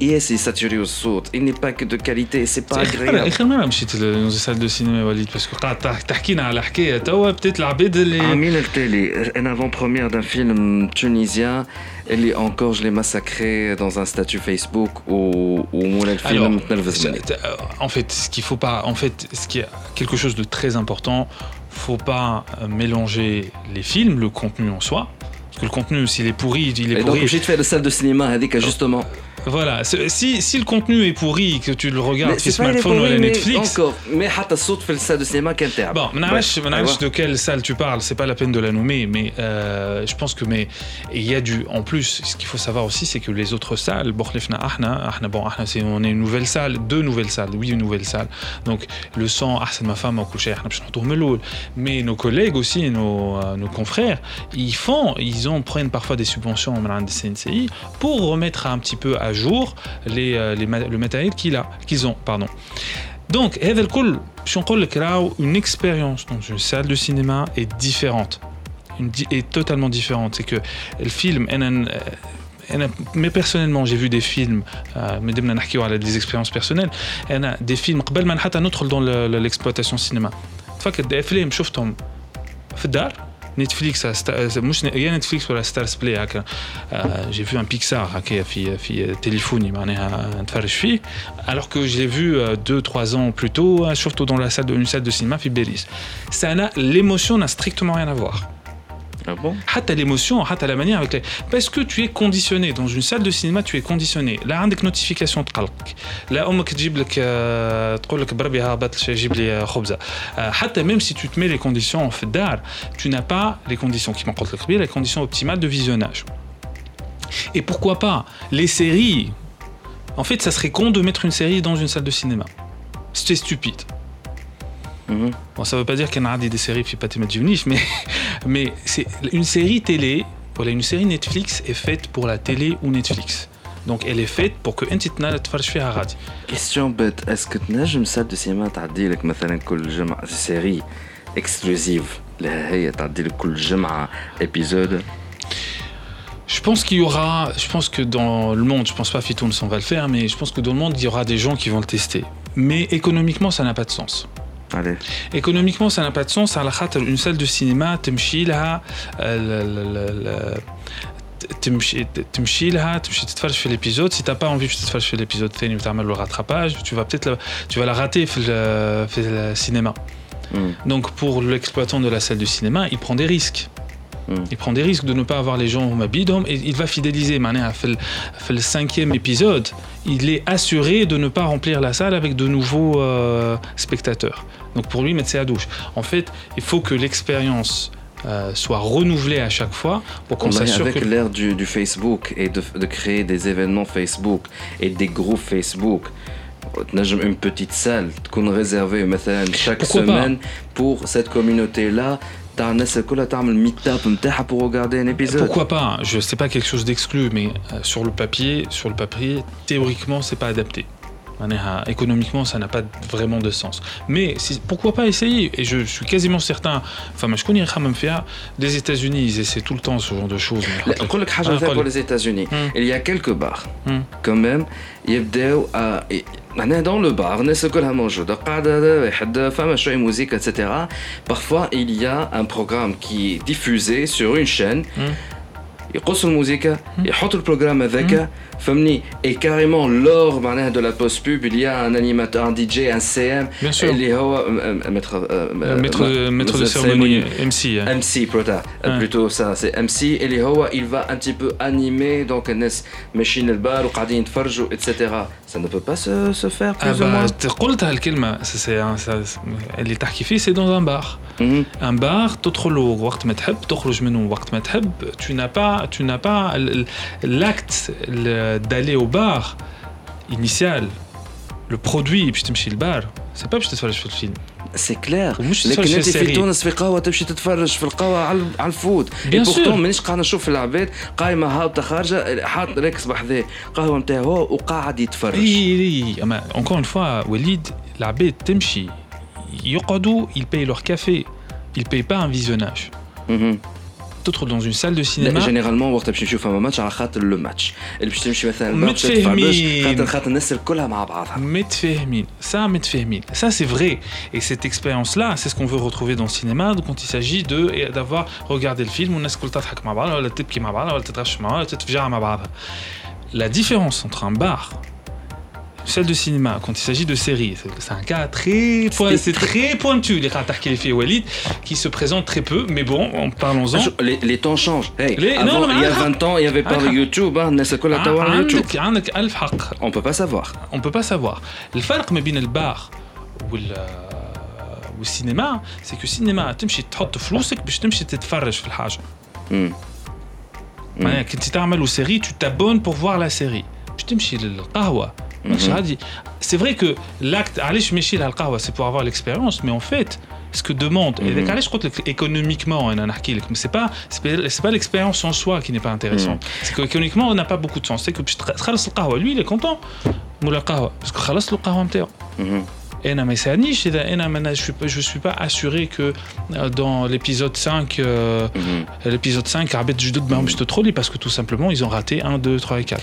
ياس يساتوري الصوت il n'est pas que de qualité c'est pas agréable اخر مره مشيت لسال دو سينما وليد باسكو قاعد تح- تحكينا على حكايه توا بدات العباد اللي عاملين التالي ان افون بروميير دان فيلم تونيزيان اللي encore je l'ai massacré dans un statut Facebook و ومولا الفيلم تنرفز مني en fait, ce qu'il faut pas, en fait, ce qui est quelque chose de très important, faut pas euh, mélanger les films, le contenu en soi, parce que le contenu, s'il est pourri, il est Et pourri. Donc, j'ai fait la salle de cinéma avec justement. Voilà, c'est- si, si le contenu est pourri, que tu le regardes sur c'est pas les smartphone ou à pourris, mais Netflix, encore mais حتى الصوت في السال دو سينما كان تاعب Bon, ما نعرفش ما نعرفش أيوة. de quelle salle tu parles, c'est pas la peine de la nommer, mais euh, je pense que mais il y a du en plus, ce qu'il faut savoir aussi c'est que les autres salles, بوخلفنا احنا احنا bon احنا c'est on est une nouvelle salle, deux nouvelles salles, oui une nouvelle salle. Donc le sang احسن ما فما وكل شيء احنا باش نحطوه من الاول. Mais nos collègues aussi, nos euh, nos confrères, ils font, ils ont prennent parfois des subventions من عند CNCI pour remettre un petit peu à jour les, euh, les ma- le matériel qu'il a qu'ils ont, pardon. Donc, هذا الكل باش نقول لك راهو une expérience dans une salle de cinéma est différente. Une di- est totalement différente. C'est que le film, أنا أنا mais personnellement j'ai vu des films آه، ما دمنا نحكيو على des expériences personnelles أنا des films قبل ما حتى ندخل dans le- le- l'exploitation cinéma تفكر des افلام شفتهم في الدار نتفليكس مش يا نتفليكس ولا ستارز بلاي هكا جي فيو ان بيكسار هكا في في تليفوني معناها نتفرج فيه alors que je l'ai vu 2 3 ans plus tôt euh, surtout dans la salle de, une salle de cinéma في باريس ça n'a l'émotion n'a strictement rien à voir Ah bon حتى l'émotion حتى la manière avec les... parce que tu es conditionné dans une salle de cinéma tu es conditionné لا عندك notification تقلقك لا امك تجيب لك آه، تقول لك بربي هابط شي جيب لي آه، خبزه آه، حتى même si tu te mets les conditions في الدار tu n'as pas les conditions qui قلت لك قبيله les conditions optimales de visionnage et pourquoi pas les séries en fait ça serait con de mettre une série dans une salle de cinéma c'était stupide Mhm. Bon, ça veut pas dire qu'il y en a des séries qui pas Matjivnich, mais, mais c'est une série télé, voilà, une série Netflix est faite pour la télé ou Netflix. Donc elle est faite pour que انت تتفرج فيها غادي. كيستيون بيت اسكو تنجم سال دو سينما تعدي لك مثلا كل جمعه سيري اكسكلوزيف لا هي تعدي لك كل جمعه ابيزود Je pense qu'il y aura, je pense que dans le monde, je pense pas Fitoun on va le faire, mais je pense que dans le monde, il y aura des gens qui vont le tester. Mais économiquement, ça n'a pas de sens. Allez. Économiquement, ça n'a pas de sens. À la خاطر une salle de cinéma تمشي لها تمشي تمشي لها تمشي تتفرج في l'épisode si t'as pas envie de تتفرج في l'épisode ثاني وتعمل le rattrapage tu vas peut-être tu vas la rater في le, في le cinéma Mm. donc pour l'exploitant de la salle de cinéma il prend des risques Mm. il prend des risques de ne pas avoir les gens au Mabidom et il va fidéliser. معناها في ال- في le cinquième épisode, il est assuré de ne pas remplir la salle avec de nouveaux euh, spectateurs. Donc pour lui, mettre ses à douche. En fait, il faut que l'expérience euh, soit renouvelée à chaque fois pour qu'on On est s'assure avec que... l'ère du, du Facebook et de, de créer des événements Facebook et des groupes Facebook. تنجم une petite salle تكون réservée مثلا chaque Pourquoi pas semaine pour cette communauté là تاع الناس الكل تعمل ميت اب نتاعها pour regarder un épisode Pourquoi pas Je sais pas quelque chose d'exclu, mais euh, sur le papier, sur le papier, théoriquement, c'est pas adapté. économiquement, ça n'a pas vraiment de sens. Mais pourquoi pas essayer? Et je, suis quasiment certain, enfin, je connais des États-Unis, ils essaient tout le temps ce genre de choses. Pour les États-Unis, hmm. il y a quelques bars, hmm. quand même, ah, dans le bar, musique, etc. Parfois, il y a un programme qui est diffusé sur une chaîne. Hmm. يقص الموزيكا يحط البروجرام هذاك فهمني et carrément lors معناها de la post pub il y a un animateur un DJ un CM Bien sûr. اللي هو م- م- maître Euh, maître, maître de cérémonie, MC. hein. MC plutôt Ouais. plutôt ça c'est MC اللي هو il va un petit peu animer donc الناس ماشيين البار وقاعدين يتفرجوا etc ça ne peut pas se, se faire Ah plus ou bah, moins t'as- قلتها الكلمة ça, c'est un- ça- اللي تحكي فيه c'est dans un bar. Mhm. un bar تدخل وقت ما تحب تخرج منه وقت ما تحب tu n'as pas tu n'as pas ال- ال- l'acte ال- d'aller au bar initial le produit باش تمشي البار c'est pas باش تتفرج في الفيلم سي كلير ومش لكن تتفرج انت في في السيري. تونس في قهوه تمشي تتفرج في القهوه على على الفوت Bien اي sûr. بورتون مانيش قاعد نشوف العباد قايمه هابطه خارجه حاط ركس بحذاه قهوه نتاعو وقاعد يتفرج اي اي اما encore une fois وليد العباد تمشي يقعدوا ils payent leur café ils payent pas un visionnage مهم. تدخل dans une salle de لا cinéma جينيرالمون وقت باش نشوف فما ماتش على خاطر لو ماتش اللي باش تمشي مثلا البار باش تدفع باش متفاهمين. خاطر خاطر الناس الكلها مع بعضها متفاهمين ça متفاهمين ça c'est vrai et cette expérience là c'est ce qu'on veut retrouver dans le cinéma donc quand il s'agit de et d'avoir regardé le film والناس الكل تضحك مع بعضها ولا تبكي مع بعضها ولا تتغش مع بعضها ولا تتفجع مع بعضها la différence entre un bar une salle de cinéma quand il s'agit de séries c'est- c'est un cas très point- c'est très pointu les ratas qu'il fait Walid qui se présente très peu mais bon en parlons-en Les, les temps changent. Hey, Les- non, avant, non, il y a ah, 20 ans, il n'y avait pas ah, YouTube. Hein, الناس الكلها توا على يوتيوب. عندك عندك ألف حق On peut pas savoir. on peut pas savoir. الفرق ما بين البار وال والسينما سي كو السينما تمشي تحط فلوسك باش تمشي تتفرج في الحاجه Hmm. معناها كنت تعمل سيري tu t'abonnes pour voir la série باش تمشي للقهوه Mhm. C'est vrai que l'acte, allez, je c'est pour avoir l'expérience, mais en fait, ce que demande, et mhm. allez, je compte économiquement, c'est pas, pas l'expérience en soi qui n'est pas intéressante. Mhm. C'est qu'économiquement, on n'a pas beaucoup de sens. C'est que lui, il est content, parce que le kahwa je suis pas assuré que euh, dans l'épisode 5, euh, mm -hmm. l'épisode 5, je te trollais parce que tout simplement, ils ont raté 1, 2, 3 et 4.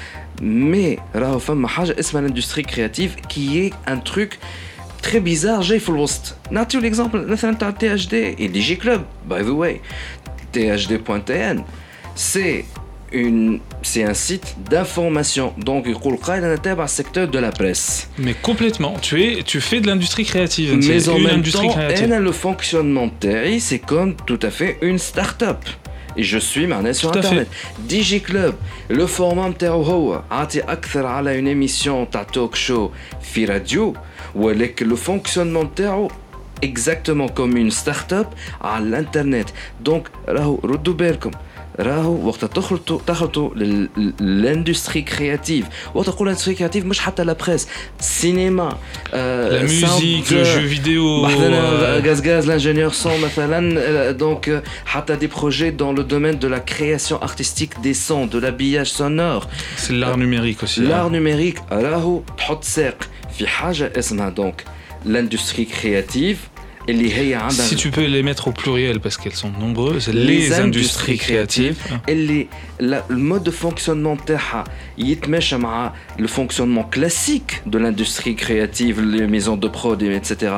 مي راهو فما حاجه اسمها لاندستري كرياتيف كي اي ان تروك تري بيزار جاي في الوسط نعطيو ليكزامبل مثلا تاع تي اش دي دي جي كلوب باي ذا واي THD.tn, c'est une c'est un site d'information donc يقول قاعد انا تابع secteur de la presse mais complètement tu es tu fais de l'industrie créative mais c'est en une même industrie temps créative elle a le fonctionnement تاعي c'est comme tout à fait une start-up et je suis معناها sur Tout à internet ديجي كلوب لو فورما نتاعو هو عاطي اكثر على اون ايميسيون تاع توك شو في راديو ولكن لو فونكسيونمون نتاعو exactement comme une start-up على الانترنت دونك راهو ردوا بالكم راهو وقت تخلطوا تخلطوا لاندستري كرياتيف وقت تقول لاندستري كرياتيف مش حتى لا بريس سينما لا ميوزيك لو جو فيديو غاز غاز l'ingénieur son مثلا donc حتى des projets dans le domaine de la création artistique des sons de l'habillage sonore c'est l'art numérique aussi l'art numérique راهو تحط ساق في حاجه اسمها donc l'industrie créative si tu peux les mettre au pluriel parce qu'elles sont nombreuses, les, les industries, industries créatives. créatives le mode de fonctionnement le fonctionnement classique de l'industrie créative, les maisons de prod, etc.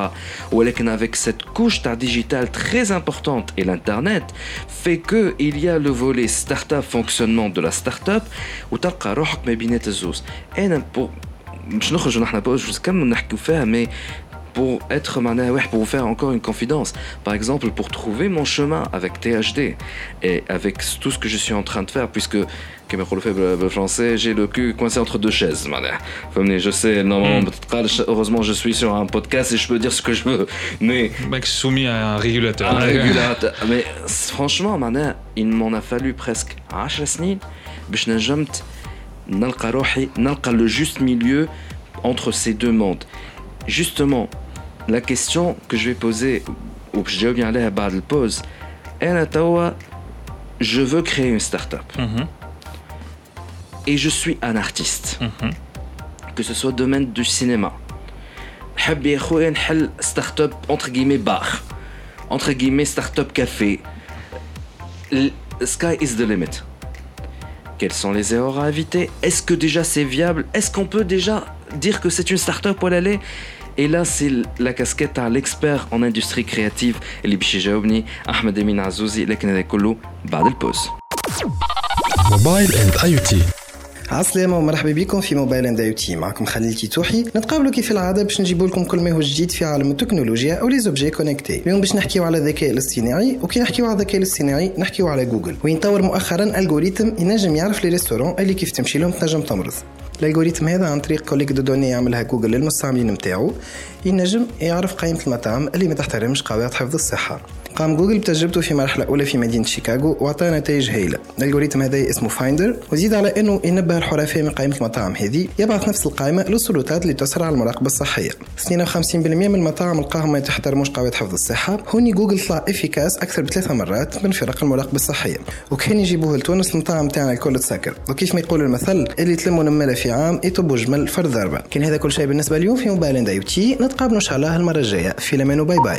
Ou avec cette couche digitale très importante et l'internet fait que il y a le volet startup fonctionnement de la startup où tu as روحك ما بين الزوز. انا مش نخرج نحن باش نكمل نحكيو فيها مي pour être pour vous faire encore une confidence. Par exemple, pour trouver mon chemin avec THD et avec tout ce que je suis en train de faire, puisque comme le français, j'ai le cul coincé entre deux chaises. Je sais, normalement, hmm. heureusement, je suis sur un podcast et je peux dire ce que je veux. Mais. Mec soumis à un régulateur. Un régulateur. Mais franchement, il m'en a fallu presque 10 سنين باش نجمت نلقى روحي نلقى le juste milieu entre ces deux mondes. Justement, la question que je vais poser, ou que je vais bien aller à bas de pause, je veux créer une start-up. Mhm. Et je suis un artiste. Mhm. Que ce soit domaine du cinéma. start-up entre guillemets bar. Entre guillemets start-up café. Sky is the limit. Quelles sont les erreurs à éviter? Est-ce que déjà c'est viable? Est-ce qu'on peut déjà dire que c'est une start-up où elle et là, c'est la casquette à l'expert en industrie créative اللي باش يجاوبني احمد امين عزوزي لكن هذا كله بعد البوز. موبايل اند اي تي عسلامة ومرحبا بكم في موبايل اند اي تي معكم خليل تيتوحي نتقابلوا كيف العادة باش نجيب لكم كل ما هو جديد في عالم التكنولوجيا أو لي زوبجي كونيكتي. اليوم باش نحكيو على الذكاء الاصطناعي وكي نحكيو على الذكاء الاصطناعي نحكيو على جوجل وين طور مؤخرا الجوريتم ينجم يعرف لي ريستورون اللي كيف تمشي لهم تنجم تمرض. الالغوريتم هذا عن طريق كوليك دو دوني يعملها جوجل للمستعملين نتاعو ينجم يعرف قائمة المطاعم اللي ما تحترمش قواعد حفظ الصحة. قام جوجل بتجربته في مرحلة أولى في مدينة شيكاغو وعطى نتائج هايلة. الألغوريتم هذا اسمه فايندر وزيد على أنه ينبه الحرفاء من قائمة المطاعم هذه. يبعث نفس القائمة للسلطات اللي تسرع المراقبة الصحية. 52% من المطاعم لقاهم ما يتحترموش قواعد حفظ الصحة. هوني جوجل طلع إفيكاس أكثر بثلاثة مرات من فرق المراقبة الصحية. وكان يجيبوه لتونس المطاعم تاعنا الكل تسكر. وكيف ما يقول المثل اللي تلموا نملة في عام يطب جمل فرد ضربة. كان هذا كل شيء بالنسبة اليوم في موبايل إند أي نتقابلوا إن شاء الله المرة الجاية. في لمان وباي باي.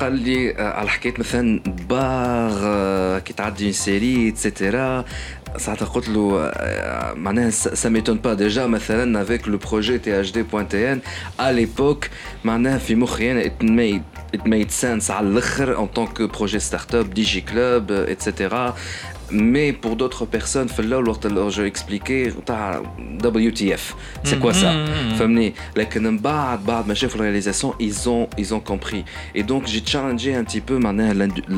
قال لي على حكاية مثلا بار كي تعدي سيري اتسيتيرا ساعتها قلت له معناها سا ميتون با ديجا مثلا افيك لو بروجي تي اش دي بوان تي ان ا ليبوك معناها في مخي أنا ات ميد ات ميد سنس على الأخر ان طونك بروجي ستارت اب دي جي كلوب اتسيتيرا mais pour d'autres personnes là لو جو اكسبليكي تاع WTF c'est quoi ça فهمني لكن من بعد بعد ما شافوا الرياليزاسيون ils ont ils ont compris et donc j'ai challengé un petit peu معناها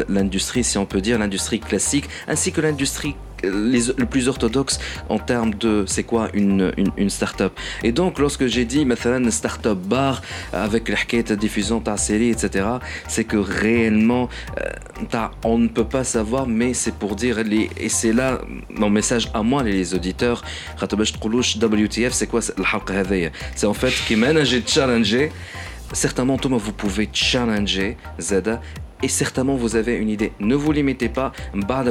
l'industrie si on peut dire l'industrie classique ainsi que l'industrie les, le plus orthodoxe en termes de c'est quoi une, une, une start-up. Et donc, lorsque j'ai dit une start-up bar avec la diffusion ta série, etc., c'est que réellement, euh, on ne peut pas savoir, mais c'est pour dire, les, et c'est là mon message à moi, les auditeurs, WTF, c'est quoi C'est en fait qui mène j'ai challengé. Certainement, Thomas, vous pouvez challenger Zeda et certainement vous avez une idée. Ne vous limitez pas,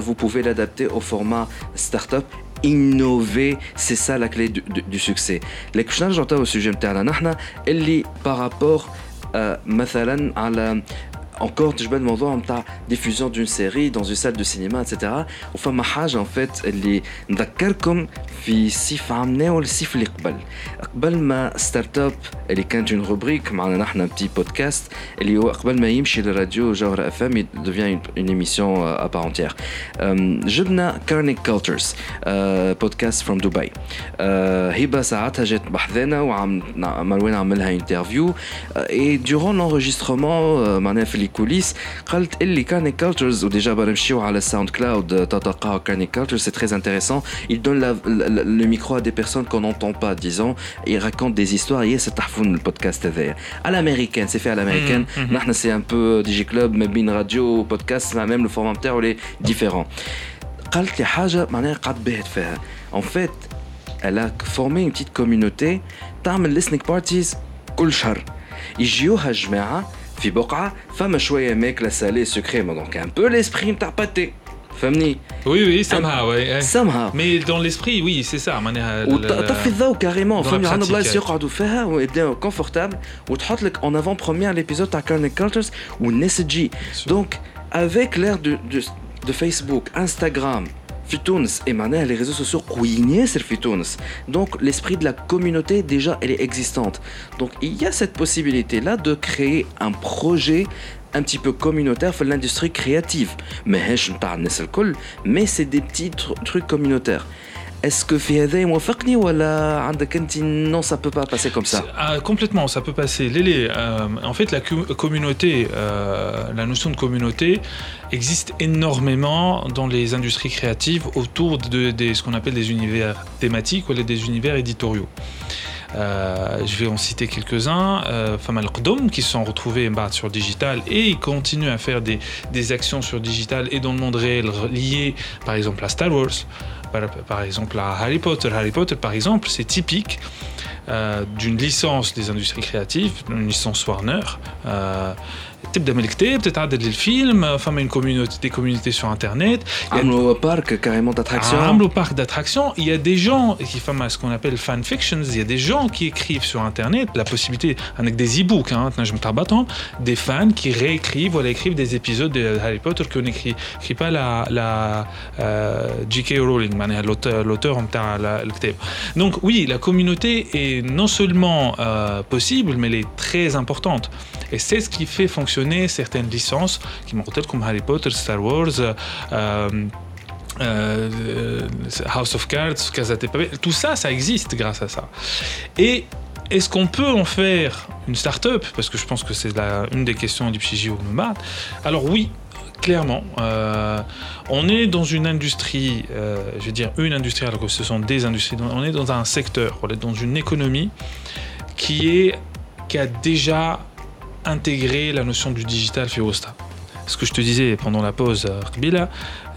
vous pouvez l'adapter au format startup. Innover, c'est ça la clé du, du, du succès. Les j'entends au sujet par rapport euh, مثلا على encore تجبد الموضوع نتاع diffusion d'une série dans une salle de cinéma etc وفما حاجه en fait اللي نذكركم في سيف عملناه والسيف اللي قبل قبل ما ستارت اب اللي كانت اون روبريك معنا نحن بتي بودكاست اللي هو قبل ما يمشي للراديو جوهر اف ام devient une émission à part entière جبنا كارنيك كولترز بودكاست فروم دبي هبه ساعتها جات بحذانا وعم مروان عملها انترفيو اي دورون لونجسترومون معناها في لي كوليس قالت اللي كارنيك كولترز وديجا بنمشيو على الساوند كلاود تلقاو كارنيك كولترز سي تري انتريسون il donne la, la, le micro à des personnes qu'on n'entend pas disons il raconte des histoires et c'est تحفون البودكاست هذايا à l'américaine c'est fait à l'américaine نحن c'est un peu ديجي كلوب ما بين راديو وبودكاست même le format نتاعو est différent قالت لي حاجه معناها قعدت باهت فيها en fait elle a formé une petite communauté تعمل listening parties كل شهر يجيوها الجماعه في بقعه فما شويه ماكله سالي سكري دونك ان بو ليسبري نتاع باتي فهمني Oui, oui, somehow, ouais, ouais. somehow Mais dans l'esprit, oui, c'est ça. معناها ال- وطفي الضوء كاريمون Dans la فهمني عندنا pratique, بلايص ouais. يقعدوا فيها ويبداو كونفورتابل وتحط لك اون افون بروميير ليبيزود تاع كارنيك كالترز والناس تجي دونك افيك لير دو دو دو فيسبوك انستغرام في تونس et معناها les réseaux sociaux قويين ياسر في تونس donc l'esprit de la communauté déjà elle est existante donc il y a cette possibilité là de créer un projet un petit peu communautaire في l'industrie créative ماهيش نتاع الناس الكل mais c'est des petits tr- trucs communautaires est-ce que في هذا يوافقني ولا عندك انت non ça peut pas passer comme ça Ah, complètement, ça peut passer. Lélé, euh, en fait, la cu- communauté, euh, la notion de communauté existe énormément dans les industries créatives autour de, des- ce qu'on appelle des univers thématiques ou des univers éditoriaux. Euh, je vais en citer quelques-uns. Euh, Fama Al-Qdoum, qui se sont retrouvés bah, sur digital et ils continuent à faire des, des actions sur digital et dans le monde réel liées, par exemple, à Star Wars, par, exemple, à Harry Potter. Harry Potter, par exemple, c'est typique euh, d'une licence des industries créatives, une licence Warner. Euh, تبدا من الكتاب تتعدل للفيلم فما une communauté des communautés sur internet Il y a عملوا بارك كاريمون d'attraction عملوا parc d'attractions. Il y a des gens qui font ce qu'on appelle fan fictions. Il y a des gens qui écrivent sur Internet la possibilité avec des e-books, hein, je me tabatte, des fans qui réécrivent, voilà, écrivent des épisodes de Harry Potter qu'on n'écrit écrit pas la, la euh, J.K. Rowling, معناها l'auteur l'auteur نتاع la- الكتاب. Donc oui, la communauté est non seulement euh, possible, mais elle est très importante. Et c'est ce qui fait fonctionner certaines licences qui m'ont comme Harry Potter, Star Wars. euh, euh, House of Cards, Casa de tout ça, ça existe grâce à ça. Et est-ce qu'on peut en faire une start-up? Parce que je pense que c'est une des questions du Pchigi ou. Alors oui, clairement, euh, on est dans une industrie, euh, je vais dire une industrie, alors que ce sont des industries, on est dans un secteur, on est dans une économie qui, est, qui a déjà intégré la notion du digital Fiosta. Ce que je te disais pendant la pause, euh, Kbila,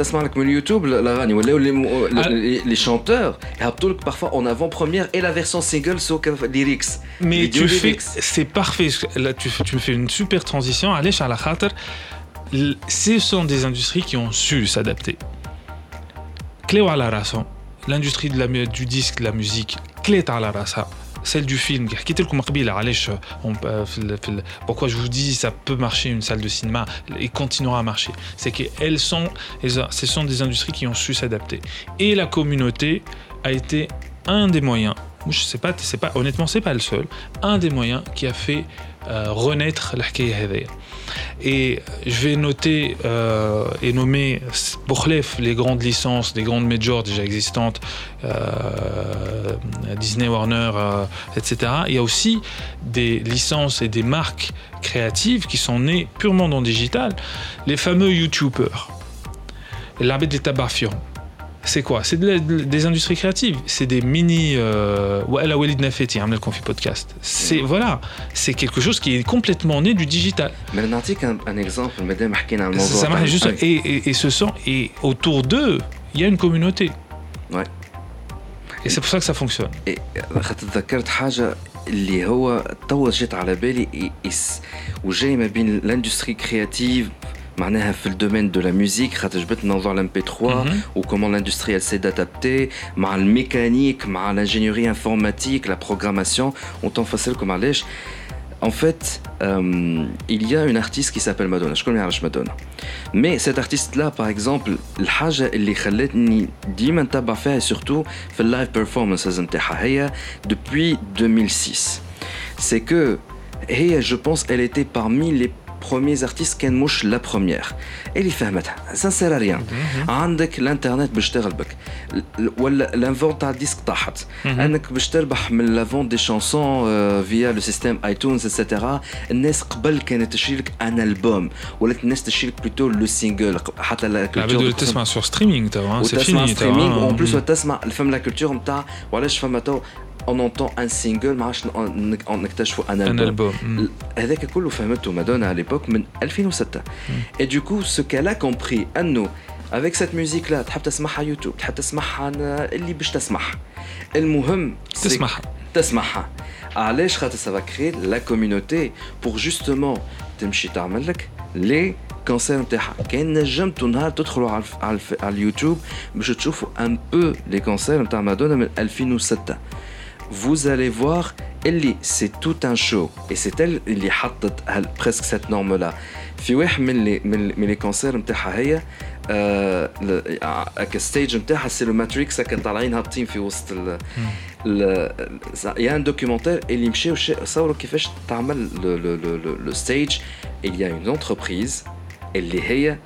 تسمع لك من اليوتيوب الاغاني ولاو لي لي شانتور يهبطوا لك بارفوا اون افون بروميير اي لا فيرسون سينجل سو ليريكس Mais Vidéo tu fais, lyrics. c'est parfait. Là, tu, tu me fais une super transition. Allez, à la khater, l- ce sont des industries qui ont su s'adapter. Clé à la race, l'industrie de la mu- du disque, de la musique, clé à la race. celle du film. Euh, euh, pourquoi je vous dis ça peut marcher une salle de cinéma et continuera à marcher. C'est qu'elles sont ce sont des industries qui ont su s'adapter. Et la communauté a été un des moyens je sais pas c'est pas honnêtement c'est pas le seul un des moyens qui a fait euh, renaître la et je vais noter euh, et nommer Bokhlef, les grandes licences, des grandes majors déjà existantes, euh, Disney, Warner, euh, etc. Il y a aussi des licences et des marques créatives qui sont nées purement dans le digital. Les fameux YouTubers, l'Abed des Tabafion, c'est quoi C'est de la- de- des industries créatives. C'est des mini. Euh, Wa'ala Walid Nafeti, hein, le Confi Podcast. C'est voilà, c'est quelque chose qui est complètement né du digital. Mais نعطيك un, un exemple مادام حكينا على Ça, الموضوع ça marche تاع- juste. Et, et, et ce sent. Et autour d'eux, il y a une communauté. Ouais. Et c'est pour ça que ça fonctionne. إيه، خاطر تذكرت حاجة اللي هو توا جات على بالي إي- إس وجاي ما بين الاندستري كرياتيف معناها في الدومين دو لا ميوزيك خاطر جبت موضوع الام بي 3 Mhm. وكومون لاندستري elle s'est adaptée مع الميكانيك مع l'ingénierie informatique la programmation ونتنفصلكم علاش En fait, euh, il y a une artiste qui s'appelle Madonna. Je connais Madonna. Mais cette artiste-là, par exemple, الحاجة اللي خلتني ديما نتبع فيها surtout في اللايف performances نتاعها هي depuis 2006. C'est que هي je pense elle était parmi les premiers artistes كان مش la première. اللي فهمتها ça ne sert à rien. عندك الانترنت باش تشتغل بك ل- ولا الانفون تاع الديسك طاحت انك باش تربح من لافون دي شانسون فيا لو سيستيم ايتونز اتسيتيرا الناس قبل كانت تشري لك ان البوم ولات الناس تشري لك بلوتو لو سينجل حتى لا العباد ولات تسمع sur streaming توا سي وتسمع فيني ستريمينغ توا وان بلوس وتسمع فهم لا كولتور نتاع وعلاش فما تو اون اونتون ان سينجل ما عادش ن- ن- نكتشفوا ان ان البوم البوم هذاك كله فهمته مادونا à l'époque من 2006 et du coup ce qu'elle a compris انه avec cette musique là تحب تسمعها يوتيوب تحب تسمعها اللي باش تسمعها المهم c'est تسمعها تسمعها علاش خاطر ça va créer la communauté pour justement تمشي تعمل لك لي كونسير نتاعها كاين نجمتوا نهار تدخلوا على الف- على, الف- على اليوتيوب باش تشوفوا ان بو لي كونسير نتاع مادونا من 2006 vous allez voir اللي c'est tout un show et c'est elle اللي حطت هال presque cette norme là في واحد من لي من, من لي كونسير نتاعها هي آه ل- هكا الستيج نتاعها سي لو ماتريكس هكا طالعين هابطين في وسط ال يا ان دوكيومونتير اللي مشاو شا- صوروا كيفاش تعمل لو ستيج il y a une entreprise اللي هي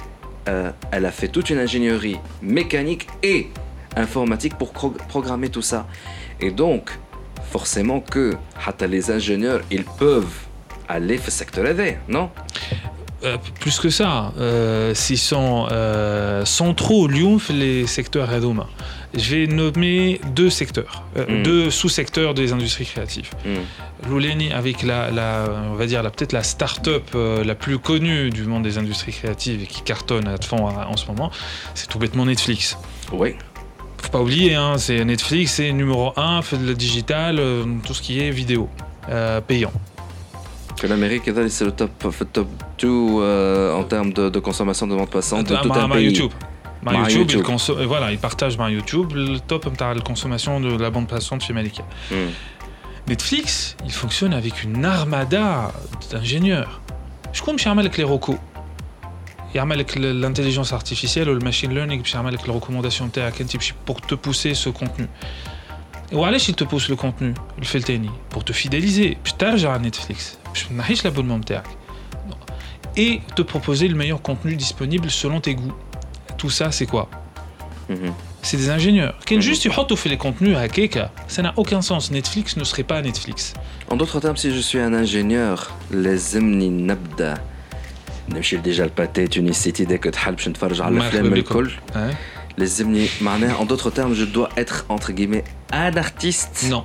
euh, elle a fait toute une ingénierie mécanique et informatique pour pro- programmer tout ça et donc forcément que les ingénieurs, ils peuvent aller dans le secteur AD, non? Euh, plus que ça, euh, s'ils sont euh, Lyon les secteurs Adouma. Je vais nommer deux secteurs, euh, hmm. deux sous-secteurs des industries créatives. Mm. Avec la, on va dire peut-être la start-up la plus connue du monde des industries créatives et qui cartonne à fond hein, en ce moment, c'est tout bêtement Netflix. Oui. Faut pas oublier, hein, c'est Netflix, c'est numéro un, fait de le digital, euh, tout ce qui est vidéo, euh, payant. que l'Amérique est c'est le top top 2 euh, en termes de, de consommation de bande passante de tout un pays YouTube. YouTube, YouTube. il et voilà, il partage bah, YouTube le top de la consommation de la bande passante chez Malika. Mm. Netflix, il fonctionne avec une armada d'ingénieurs. Je je avec les recos. يعمل لك ال- l'intelligence artificielle ou le machine learning باش يعمل لك الريكومونداسيون تاعك انت باش pour te pousser ce contenu. وعلاش il te pousse le contenu الفيل تاني pour te fidéliser باش ترجع على نتفليكس باش ما تنحيش l'abonnement تاعك et te proposer le meilleur contenu disponible selon tes goûts. Tout ça, c'est quoi Mhm. C'est des ingénieurs. Quand Mhm. juste ils fait les contenus à Keka, ça n'a aucun sens. Netflix ne serait pas Netflix. En d'autres termes, si je suis un ingénieur, لازمني نبدا نمشي déjà الباتي تونسيتي ديك تحل باش نتفرج على مرحبا الافلام بكم. الكل Hein لازمني معناها en d'autres termes je dois être entre guillemets un artiste non.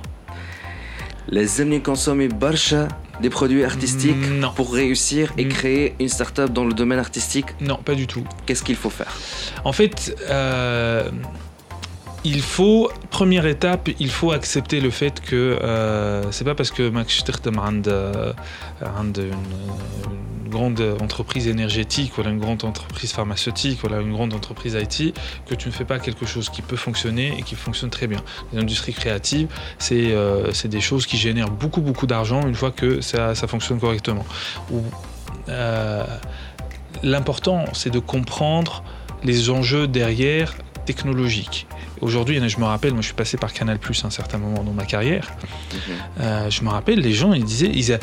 لازمني consommer برشا des produits artistiques Non. pour réussir et Mm. créer une start-up dans le domaine artistique Non, pas du tout. qu'est-ce qu'il faut faire En fait, euh, il faut, première étape, il faut accepter le fait que euh, c'est pas parce que Max a une, grande entreprise énergétique, voilà, une grande entreprise pharmaceutique, voilà, une grande entreprise IT, que tu ne fais pas quelque chose qui peut fonctionner et qui fonctionne très bien. Les industries créatives, c'est euh, des choses qui génèrent beaucoup, beaucoup d'argent une fois que ça, fonctionne correctement. Euh, L'important, c'est de comprendre les enjeux derrière technologiques. Aujourd'hui, je me rappelle, moi je suis passé par Canal Plus à un certain moment dans ma carrière. Euh, je me rappelle, les gens, ils disaient, ils a-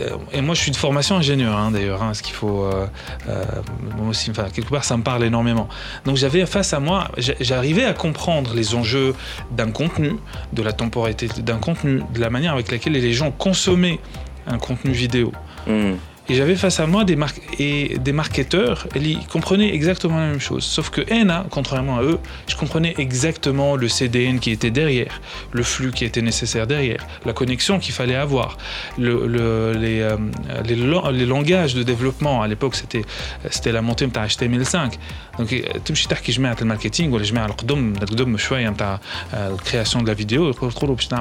euh, et moi je suis de formation ingénieur hein, d'ailleurs, hein, ce qu'il faut, euh, euh, moi aussi, enfin, quelque part ça me parle énormément. Donc j'avais face à moi, j'a- j'arrivais à comprendre les enjeux d'un contenu, de la temporalité d'un contenu, de la manière avec laquelle les gens consommaient un contenu vidéo. Mm. Et j'avais face à moi des, mar et des marketeurs, ils comprenaient exactement la même chose. Sauf que ENA, contrairement à eux, je comprenais exactement le CDN qui était derrière, le flux qui était nécessaire derrière, la connexion qu'il fallait avoir, le, le, les, euh, langages de développement. À l'époque, c'était la montée de HTML5. Donc, euh, tout ce qui je mets le marketing, je mets hein, euh, la création de la vidéo, je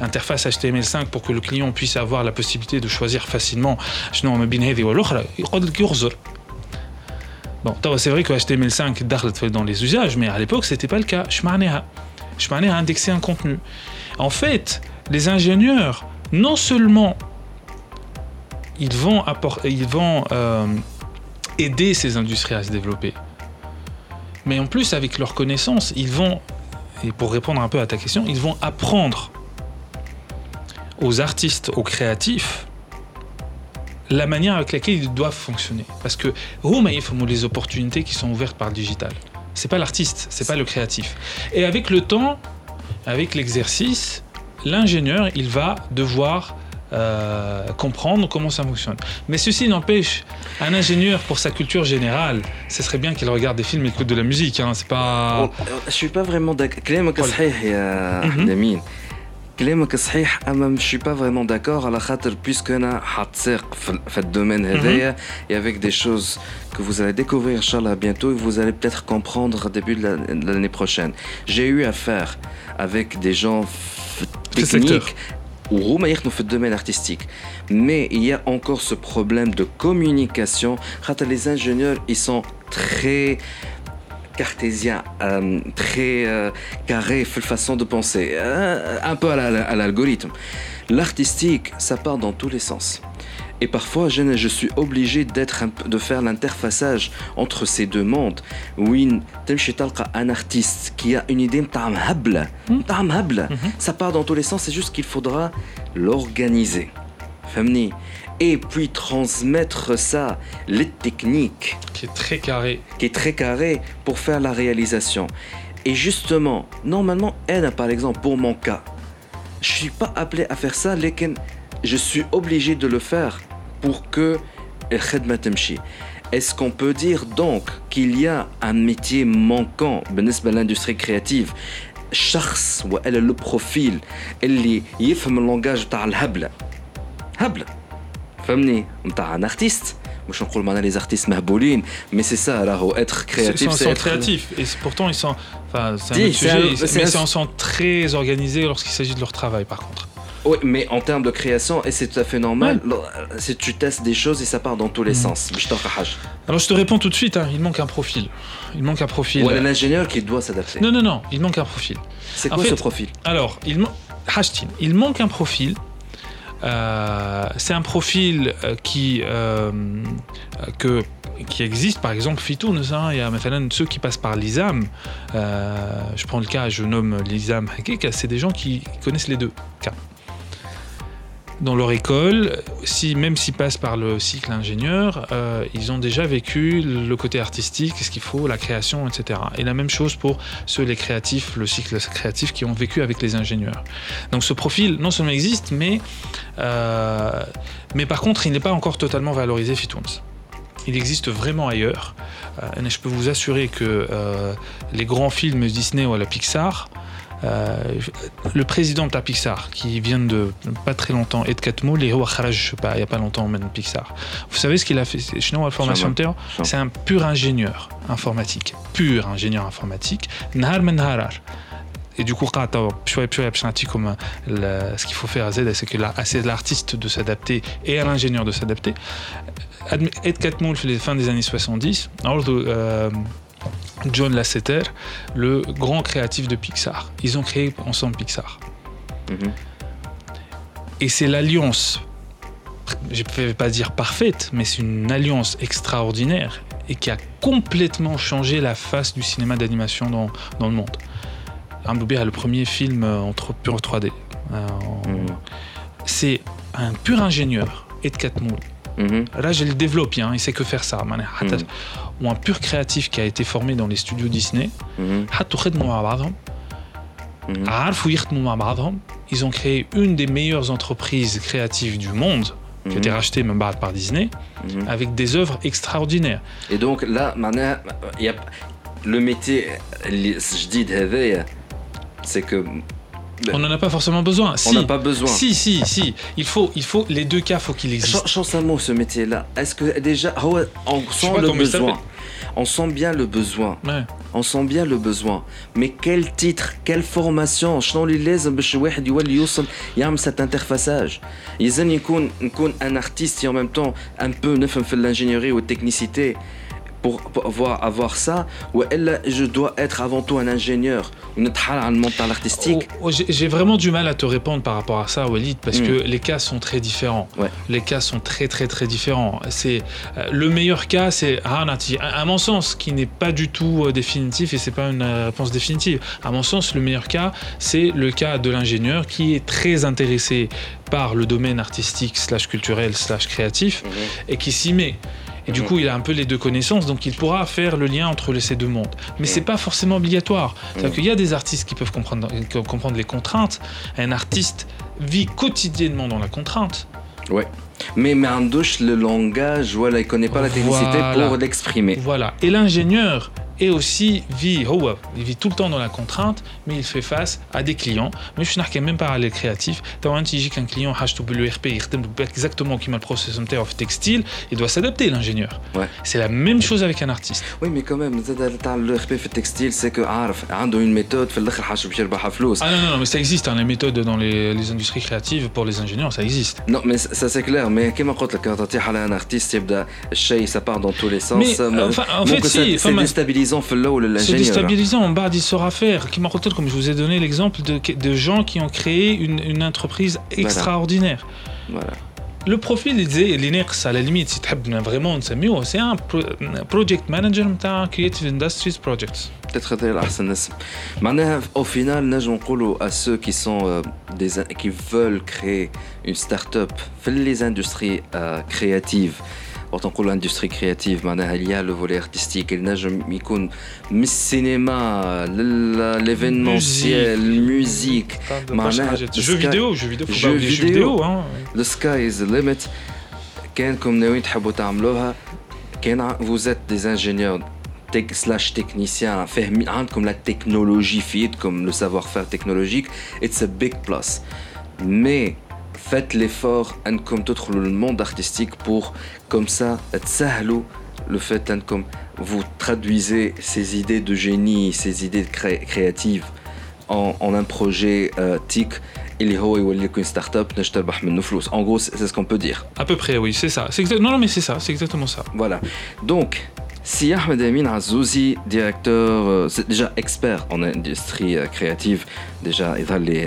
l'interface HTML5 pour que le client puisse avoir la possibilité de choisir facilement. Je ما بين هذه والاخرى يقول لك يغزر Bon, c'est vrai que HTML5 دخلت dans les usages, mais à l'époque, c'était pas le cas. Je m'en ai indexer un contenu. En fait, les ingénieurs, non seulement ils vont, apporter, ils vont euh, aider ces industries à se développer, mais en plus, avec leurs connaissances, ils vont, et pour répondre un peu à ta question, ils vont apprendre aux artistes, aux créatifs, la manière avec laquelle ils doivent fonctionner. Parce que les opportunités qui sont ouvertes par le digital. C'est pas l'artiste, c'est pas le créatif. Et avec le temps, avec l'exercice, l'ingénieur, il va devoir euh, comprendre comment ça fonctionne. Mais ceci n'empêche un ingénieur pour sa culture générale, ce serait bien qu'il regarde des films et écoute de la musique. Hein, c'est pas. Je suis pas vraiment d'accord. كلامك صحيح اما مش با فريمون داكور على خاطر بيسكو انا حاط ساق في الدومين هذايا et avec des choses que vous allez découvrir inchallah bientôt et vous allez peut-être comprendre au début de l'année prochaine. J'ai eu affaire avec des gens techniques ou هما يخدموا في الدومين artistique. Mais il y a encore ce problème de communication. Les ingénieurs, ils sont très cartésien, euh, très euh, carré, façon de penser, euh, un peu à l'algorithme. L'artistique, ça part dans tous les sens. Et parfois, je, je suis obligé d'être de faire l'interfaçage entre ces deux mondes. Oui, un artiste qui a une idée, hmm. hmm. ça part dans tous les sens, c'est juste qu'il faudra l'organiser. Famni et puis transmettre ça, les techniques. Qui est très carré. Qui est très carré pour faire la réalisation. Et justement, normalement, elle, par exemple, pour mon cas, je suis pas appelé à faire ça, mais je suis obligé de le faire pour que est-ce qu'on peut dire donc qu'il y a un métier manquant dans l'industrie créative شخص والا le profil اللي يفهم اللونجاج تاع الهبله هبله فهمني نتاع ان ارتيست مش نقول معنا les artistes مهبولين mais c'est ça راهو être créatif c'est être créatifs et pourtant ils sont enfin c'est un autre sujet mais ils sont très organisés lorsqu'il s'agit de leur travail par contre oui, mais en termes de création, et c'est tout à fait normal, si tu testes des choses et ça part dans tous les mm. sens. Alors je te réponds tout de suite, hein, il manque un profil. Il manque un profil. Ou l'ingénieur qui doit s'adapter. Non, non, non, il manque un profil. C'est quoi ce profil Alors, il, il manque un profil euh, c'est un profil euh, qui, euh, que, qui existe, par exemple, Fitoun, hein, il y a ceux qui passent par l'ISAM. je prends le cas, je nomme l'ISAM c'est des gens qui connaissent les deux cas dans leur école, même s'ils passent par le cycle ingénieur, euh, ils ont déjà vécu le côté artistique, ce qu'il faut, la création, etc. Et la même chose pour ceux, les créatifs, le cycle créatif qui ont vécu avec les ingénieurs. Donc ce profil, non seulement existe, mais, euh, mais par contre, il n'est pas encore totalement valorisé Fitouns. Il existe vraiment ailleurs. Euh, je peux vous assurer que les grands films Disney ou la Pixar, euh, le président de Pixar, qui vient de pas très longtemps, Ed Catmull, et je sais pas, il n'y a pas longtemps même Pixar. Vous savez ce qu'il a fait? Chez nous formation C'est un pur ingénieur informatique. Pur ingénieur informatique. Nahar men et du coup, comme ce qu'il faut faire à Z, c'est que c'est l'artiste de s'adapter et à l'ingénieur de s'adapter. Ed Catmull, les fins des années 70, John Lasseter, le grand créatif de Pixar. Ils ont créé ensemble Pixar. Mhm. Et c'est l'alliance, je ne vais pas dire parfaite, mais c'est une alliance extraordinaire et qui a complètement changé la face du cinéma d'animation dans, dans, le monde. Armboubier a le premier film en pur 3D. Euh, mhm. C'est un pur ingénieur, Ed Catmull. Là, je le développe, hein, il sait que faire ça ou un pur créatif qui a été formé dans les studios Disney mhm. ils ont créé une des meilleures entreprises créatives du monde qui a été Mhm. racheté même par Disney, Mhm. avec des œuvres extraordinaires. Et donc là, معناها il y a le métier اللي جديد هذايا c'est que On n'en a pas forcément besoin. on Si, n'a pas besoin. si, si, si. Il faut, il faut les deux cas, faut qu'il existe. Ch- Change un mot ce métier-là. Est-ce que déjà هو- on sais sent pas le comment il besoin s'appelle. On sent bien le besoin. Ouais. On sent bien le besoin. Mais quel titre, quelle formation شنو اللي لازم باش الواحد يولي يوصل يعمل cet interfaçage يلزم يكون نكون un artiste et en même temps un peu نفهم في l'ingénierie ou technicité pour avoir, avoir ça ou elle, je dois être avant tout un ingénieur mental artistique oh, oh, J'ai vraiment du mal à te répondre par rapport à ça, Walid, parce hmm. que les cas sont très différents. Les cas sont très très très différents. C'est euh, le meilleur cas, c'est un, à mon sens, qui n'est pas du tout euh, définitif et c'est pas une euh, réponse définitive. À mon sens, le meilleur cas, c'est le cas de l'ingénieur qui est très intéressé par le domaine artistique slash culturel slash créatif mhm. et qui s'y met et du coup, il a un peu les deux connaissances, donc il pourra faire le lien entre ces deux mondes. Mais c'est mm. pas forcément obligatoire. parce mm. qu'il y a des artistes qui peuvent comprendre, les contraintes. Un artiste vit quotidiennement dans la contrainte. Ouais. Mais Mardouche, le langage, voilà, il connaît pas la technicité pour l'exprimer. Voilà. Et l'ingénieur, et aussi vit il vit tout le temps dans la contrainte mais il fait face à des clients mais je suis même parallèle créatif quand un client achète le RP il exactement qui m'a le processus of textile il doit s'adapter l'ingénieur ouais. c'est la même chose avec un artiste oui mais quand même le RP fait textile c'est que Arf a une méthode ah non, non non, mais ça existe hein, les méthodes dans les, les, industries créatives pour les ingénieurs ça existe non mais ça c'est clair mais quand tu as un artiste ça part dans tous les sens mais, enfin, en fait si, c'est déstabilisant déstabilisant في الاول C'est l'ingénieur. déstabilisant, en bas, il saura faire. Qui m'a raconté, comme je vous ai donné l'exemple de, de gens qui ont créé une, une entreprise extraordinaire. Voilà. Le profil, il disait, l'INEX, à la limite, si tu veux vraiment نسميه, c'est un, pro- un project manager de Creative Industries Projects. Peut-être هذا الأحسن اسم. معناها au final نجم نقولوا à ceux qui sont euh, des qui veulent créer une start-up في les industries euh, créatives. وقت نقول industrie créative معناها il y a le volet artistique اللي نجم يكون من السينما لل- l'événementiel musique معناها Jeux vidéo, jeux vidéo, faut Jeux pas oublier jeux vidéo. vidéo. Hein. The sky is the limit كانكم ناويين تحبوا تعملوها كان ع- vous êtes des ingénieurs tech slash techniciens فاهمين عندكم la technologie في يدكم le savoir-faire technologique it's a big plus mais faites l'effort انكم تدخلوا le monde artistique pour comme ça تسهلوا le fait انكم vous traduisez ces idées de génie ces idées cré- créatives en, en un projet euh, TIC اللي هو يولي لك une start-up نجم تربح منه فلوس en gros c'est c'est ce qu'on peut dire À peu près, oui, c'est ça. C'est exact- Non, non, mais c'est ça, c'est exactement ça. Voilà. Donc, si Ahmed Amin Azouzi, directeur, euh, c'est déjà expert en industrie euh, créative, déjà, il va les.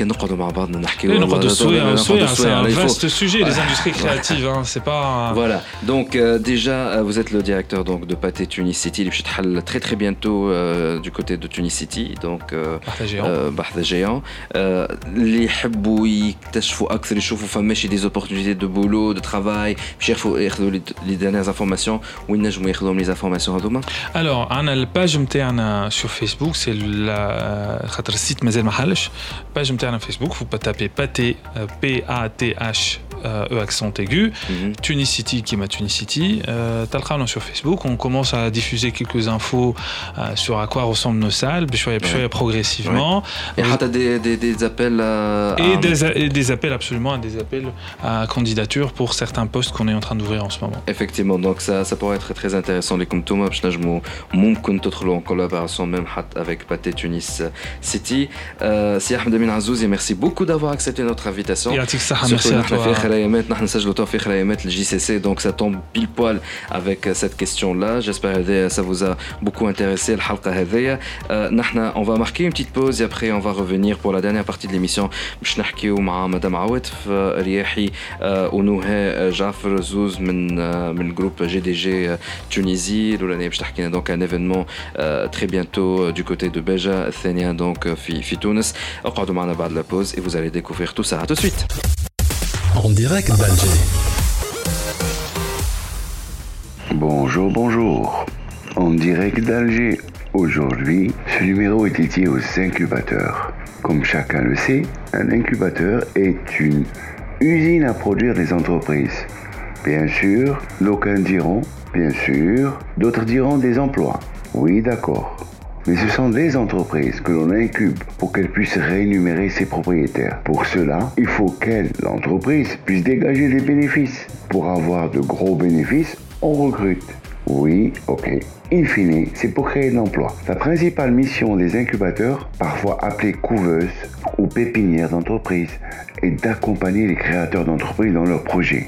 كان نقعدوا مع بعضنا نحكيوا Là, on والله de souhait, نقعدوا un souhait, نقعدوا c'est شوية un على الفوق. vaste sujet, les industries créatives. Hein, c'est pas. Voilà, donc euh, déjà euh, vous êtes le directeur donc, de Pâté Tunis City, اللي باش يتحل très très bientôt euh, du côté de Tunis City, donc euh, partagé. hein. آه، بحث جيان آه، اللي يحبوا يكتشفوا اكثر يشوفوا فماشي دي زوبورتونيتي دو بولو دو ترافاي باش يعرفوا ياخذوا لي ديرنيير انفورماسيون وين نجموا ياخذوهم لي انفورماسيون هذوما Alors, انا الباج نتاعنا sur Facebook, c'est la خاطر السيت مازال ما حلش. Page نتاعنا Facebook, vous tapez Pathé, euh, P-A-T-H, euh, E accent aigu, mm -hmm. Tunicity qui est ma Tunicity, euh, Talkhanon sur Facebook, on commence à diffuser quelques infos euh, sur à quoi ressemblent nos salles, puis ouais. progressivement. Et euh, des, des, des, appels à... et, des, des, appels absolument, des appels à candidature pour certains postes qu'on est en train d'ouvrir en ce moment. Effectivement, donc ça, ça pourrait être très intéressant les comptes parce que je en collaboration même avec Pathé Tunis City. Si Ahmed Azouz, Azouzi, merci beaucoup d'avoir accepté notre invitation. يعطيك الصحة Surtout merci à نحن في toi. آخر أيامات نحن نسجلوا تو في آخر أيامات الجي سي سي donc ça tombe pile poil avec euh, cette question là j'espère que ça vous a beaucoup intéressé الحلقة هذيا آه، نحن on va marquer une petite pause et après on va revenir pour la dernière partie de l'émission باش نحكيو مع مدام عواتف آه، رياحي آه، ونهى جعفر زوز من آه، من جروب جي دي جي تونيزي الاولانيه باش تحكي لنا دونك ان ايفينمون تري بيانتو دو كوتي دو بيجا الثانيه دونك في في تونس اقعدوا معنا de la pause et vous allez découvrir tout ça. Tout de suite. En direct d'Alger. Bonjour, bonjour. En direct d'Alger. Aujourd'hui, ce numéro est dédié aux incubateurs. Comme chacun le sait, un incubateur est une usine à produire des entreprises. Bien sûr, d'aucuns diront, bien sûr, d'autres diront des emplois. Oui, d'accord. Mais ce sont des entreprises que l'on incube pour qu'elles puissent rémunérer ses propriétaires. Pour cela, il faut qu'elle, l'entreprise, puisse dégager des bénéfices. Pour avoir de gros bénéfices, on recrute. Oui, ok. In fine, c'est pour créer de l'emploi. La principale mission des incubateurs, parfois appelés couveuses ou pépinières d'entreprise, est d'accompagner les créateurs d'entreprises dans leurs projets.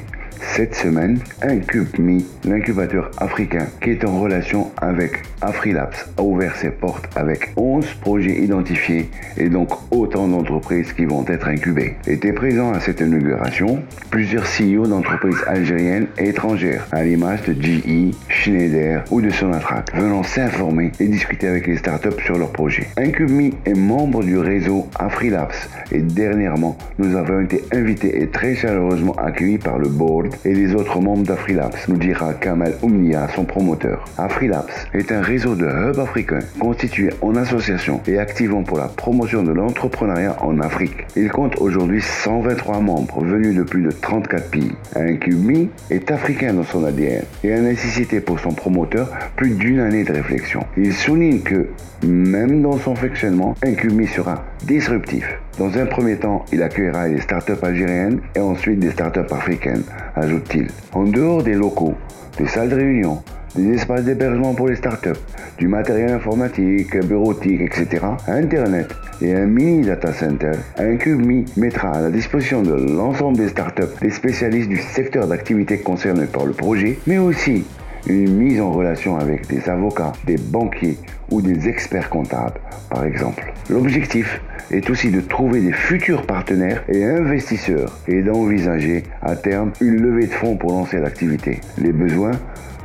Cette semaine, IncubeMe, l'incubateur africain qui est en relation avec AfriLabs, a ouvert ses portes avec 11 projets identifiés et donc autant d'entreprises qui vont être incubées. Étaient présents à cette inauguration plusieurs CEO d'entreprises algériennes et étrangères, à l'image de GE, Schneider ou de Sonatrach, venant s'informer et discuter avec les startups sur leurs projets. IncubeMe est membre du réseau AfriLabs et dernièrement, nous avons été invités et très chaleureusement accueillis par le board et les autres membres d'AfriLabs, nous dira Kamal Oumnia, son promoteur. AfriLabs est un réseau de hubs africains constitué en association et activant pour la promotion de l'entrepreneuriat en Afrique. Il compte aujourd'hui 123 membres venus de plus de 34 pays. IncubeMe est africain dans son ADN et a nécessité pour son promoteur plus d'une année de réflexion. Il souligne que, même dans son fonctionnement, IncubeMe sera disruptif. Dans un premier temps, il accueillera les startups algériennes et ensuite des startups africaines, ajoute-t-il. En dehors des locaux, des salles de réunion, des espaces d'hébergement pour les startups, du matériel informatique, bureautique, etc., Internet et un mini data center, IncubeMe mettra à la disposition de l'ensemble des startups des spécialistes du secteur d'activité concerné par le projet, mais aussi une mise en relation avec des avocats, des banquiers ou des experts comptables, par exemple. L'objectif est aussi de trouver des futurs partenaires et investisseurs et d'envisager à terme une levée de fonds pour lancer l'activité. Les besoins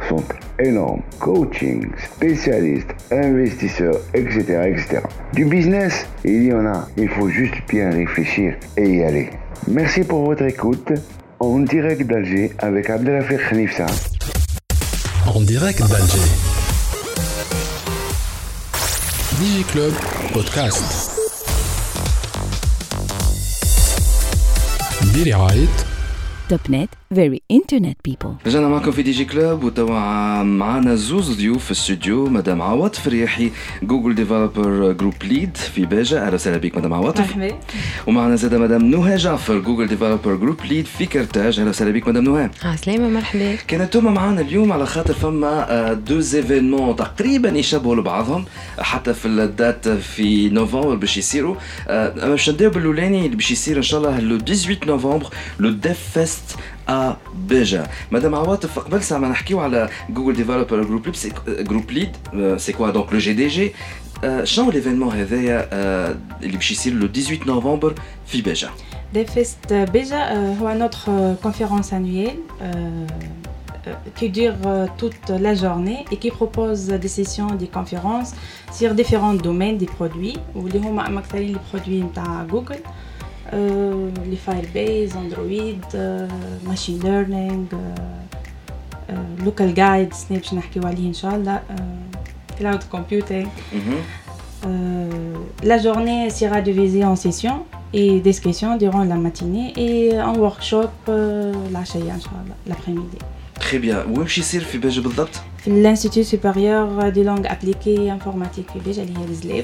sont énormes. Coaching, spécialistes, investisseurs, etc., etc. Du business, il y en a. Il faut juste bien réfléchir et y aller. Merci pour votre écoute. En direct d'Alger avec Abdelafir Khnifsa. En direct d'Alger. DigiClub Podcast. Billy Wright. .net very internet people. رجعنا معكم في دي جي كلوب وتوا معنا زوز ضيوف في الاستوديو مدام عواطف فريحي جوجل ديفلوبر جروب ليد في باجة. أهلا وسهلا بك مدام عواطف. مرحبا. ومعنا زادة مدام نهى جعفر جوجل ديفلوبر جروب ليد في كرتاج. أهلا وسهلا بك مدام نهى. عسلامة مرحبا. كانت أنتم معنا اليوم على خاطر فما دو زيفينمون تقريبا يشبهوا لبعضهم حتى في الدات في نوفمبر باش يصيروا. آه، باش نبداو بالأولاني اللي باش يصير إن شاء الله لو 18 نوفمبر لو ديف فيست ا بيجا مدام عواطف قبل ساعه ما نحكيو على جوجل ديفلوبر جروب ليد جروب ليد سي كوا دونك لو جي دي جي شنو ليفينمون هذايا آه، اللي باش يصير لو 18 نوفمبر في بيجا DevFest Beja euh, est notre euh, conférence annuelle euh, euh, qui dure euh, toute la journée et qui propose des sessions, des conférences sur différents domaines des produits. واللي هما أكثرين les produits نتاع Google euh, les Firebase, Android, euh, machine learning, euh, euh, local guides اللي باش نحكيو عليه إن شاء الله euh, cloud computing. Euh, la journée sera divisée en sessions et discussions durant la matinée et en workshop euh, العشية إن شاء الله l'après-midi. تري بيان وين باش يصير في بيجا بالضبط؟ في الانستيتوت سوبيريور دي لونغ ابليكي انفورماتيك في بيجا اللي هي الزلاب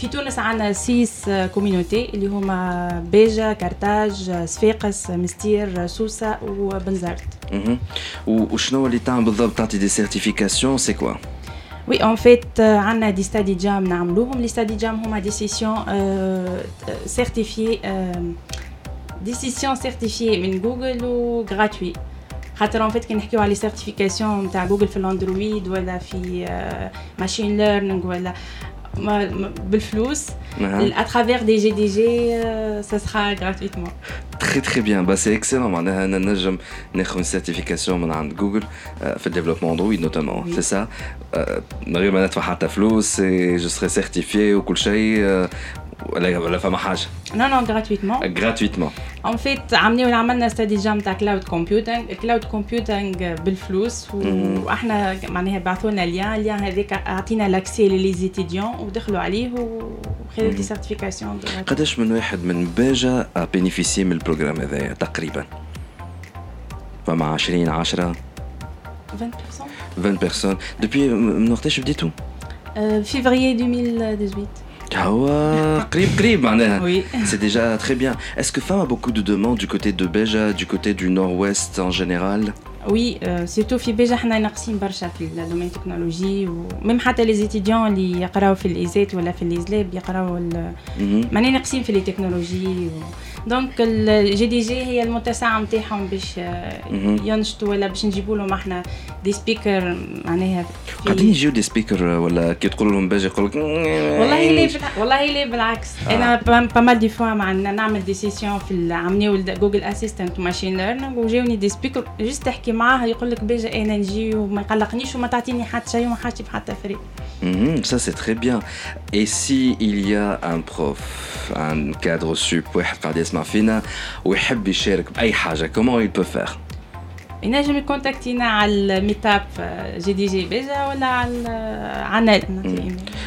في تونس عندنا سيس كوميونيتي اللي هما بيجا كرتاج صفاقس مستير سوسة وبنزرت Mhm. و- وشنو اللي تعمل بالضبط تعطي دي سيرتيفيكاسيون سي كوا Oui, en fait, euh, on a des study jam نعملوهم. Les study jam هما des sessions euh, certifiées euh, des sessions certifiées من جوجل و gratuit. خاطر en fait كي نحكيو على les certifications نتاع جوجل في الاندرويد ولا في ماشين ليرنينغ ولا ما- ما- بالفلوس نعم. à travers des GDG euh, ça sera gratuitement. Très très bien, bah, c'est excellent. معناها أنا نجم ناخذ une certification من عند جوجل آه، في الديفلوبمون اندرويد نوتامون Oui. سي سا من غير ما ندفع حتى فلوس جو سري سيرتيفيي وكل شيء آه، ولا ولا فما حاجة Non non gratuitement. جراتويتمون En fait عملنا عملنا ستادي جام تاع كلاود كومبيوتينغ كلاود كومبيوتينغ بالفلوس. وإحنا معناها بعثوا لنا ليان الليان هذاك أعطينا لاكسي لي زيتيديون ودخلوا عليه وخذوا دي. سيرتيفيكاسيون قداش من واحد من باجا بينيفيسي من البروجرام هذايا تقريبا فما 20 10 20% 20 بيرسون دوبوي من وقتاش بديتوا؟ février 2018 هو قريب قريب معناها oui C'est déjà très bien. Est-ce que Femme a beaucoup de demandes du côté de Beja, du côté du nord-ouest en général وي سيرتو في بيجا حنا ناقصين برشا في الدومين تكنولوجي وميم حتى لي زيتيديون اللي يقراو في الايزات ولا في الليزلاب يقراو ال- Mhm. ماني ناقصين في لي تكنولوجي و... دونك الجي دي جي هي المتسعه نتاعهم باش. ينشطوا ولا باش نجيبوا لهم إحنا دي سبيكر معناها قاعدين يجيو دي سبيكر ولا كي تقول لهم بيجا يقول لك والله لا. والله لا بالعكس آه. أنا با مال دي فوا مع إن نعمل دي سيسيون في عملوا جوجل اسيستنت وماشين ليرنينغ وجاوني دي سبيكر جست تحكي معاه يقول لك بيجا أنا نجي وما يقلقنيش وما تعطيني حتى شيء وما حاجتي بحتى فري Mhm, ça c'est très bien. Et si il y a un prof, un cadre sup يسمع فينا ويحب يشارك بأي حاجة, comment il peut faire ينجم يكونتاكتينا على الميتاب جي دي جي بيجا ولا على على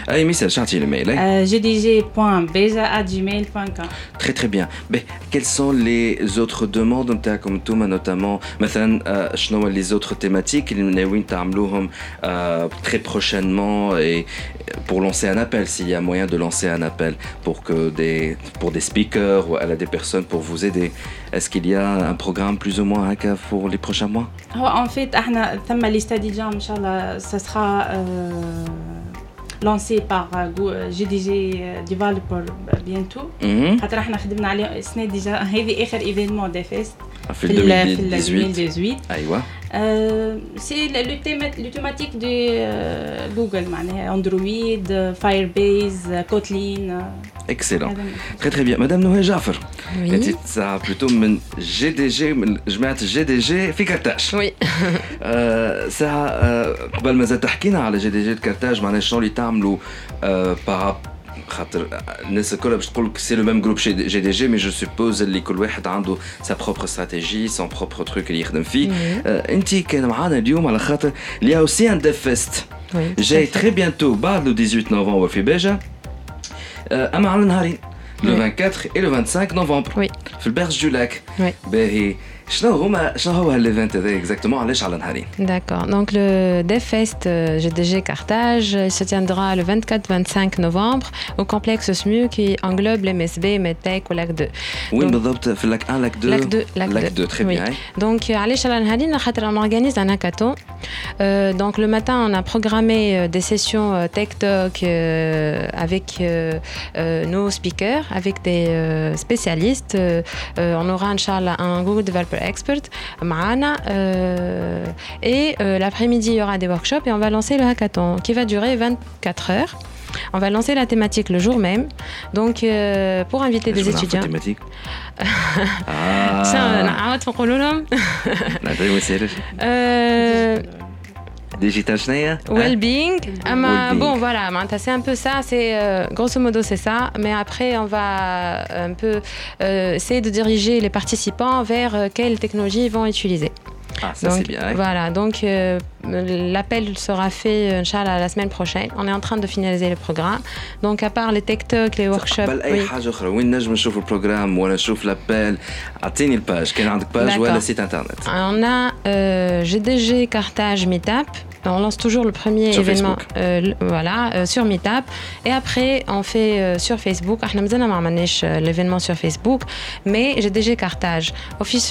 أي ميساج شعطي الميل أي جي دي جي بوان بيجا جيميل بوان كوم Très très bien. Mais quelles sont les autres demandes نتاعكم انتوما notamment مثلا آه، شنو هو les autres thématiques اللي ناويين تعملوهم آه، très prochainement et pour lancer un appel s'il y a moyen de lancer un appel pour que des pour des speakers ou à des personnes pour vous aider. Est-ce qu'il y a un programme plus ou moins هكا pour les prochains mois هو ان فيت احنا ثم لي ستادي جام ان شاء الله سا سخا لونسي باغ جي دي جي ديفلوبر بيانتو Mhm. خاطر احنا خدمنا عليه السنه ديجا هذه اخر ايفينمون دي فيست في في ال- في ال 2018 2018 ايوه سي لو تيماتيك دي جوجل معناها اندرويد فاير بيز كوتلين excellent très très bien madame نهى جعفر انت Oui. تسعى بلوتو من جي دي جي من جماعه الجي دي جي في كرتاش Oui. آه، ساعة آه، قبل ما زاد تحكينا على جي دي جي كارتاج معناها شنو اللي تعملوا باراب خاطر الناس الكل باش تقول سي لو ميم جروب جي دي جي مي جو سوبوز اللي كل واحد عنده سا بروبر استراتيجي سون بروبر تروك اللي يخدم فيه آه، انت كان معانا اليوم على خاطر il y a aussi un dev fest Oui. جاي très bientôt بعد le 18 نوفمبر في باجة آه، اما على نهارين le Oui. 24 et le 25 نوفمبر Oui. في البرج دو لاك Oui. باهي D'accord. Donc le DevFest GDG euh, Carthage se tiendra le 24-25 novembre au complexe SMU qui englobe l'MSB, METEC ou Lac 2. Oui, le Lac 1, Lac 2. Lac 2, Lac 2, très bien. Donc euh, on organise un hackathon. Euh, donc le matin, on a programmé des sessions Tech Talk avec nos speakers, avec des spécialistes. on aura, Inch'Allah, un Google Developer Expert, Mahana. euh, et euh, l'après-midi, il y aura des workshops et on va lancer le hackathon qui va durer 24 heures. On va lancer la thématique le jour même. Donc, euh, pour inviter des شو نعرف étudiants. التيماتيك Ça, ديجيتال شنيا well-being. Ah, mais Well-being. bon, voilà, maintenant, c'est un peu ça. C'est euh, grosso modo, c'est ça. Mais après, on va un peu euh, essayer de diriger les participants vers euh, quelles technologies ils vont utiliser. ah ça c'est Donc, bien hein. Voilà, donc euh, L'appel sera fait, euh, Inch'Allah, la semaine prochaine. On est en train de finaliser le programme. Donc, à part les TikTok, les workshops. On a euh, GDG Carthage Meetup. On lance toujours le premier événement euh, voilà, sur Meetup. Et après, on fait sur Facebook. l'événement sur Facebook, mais GDG Carthage,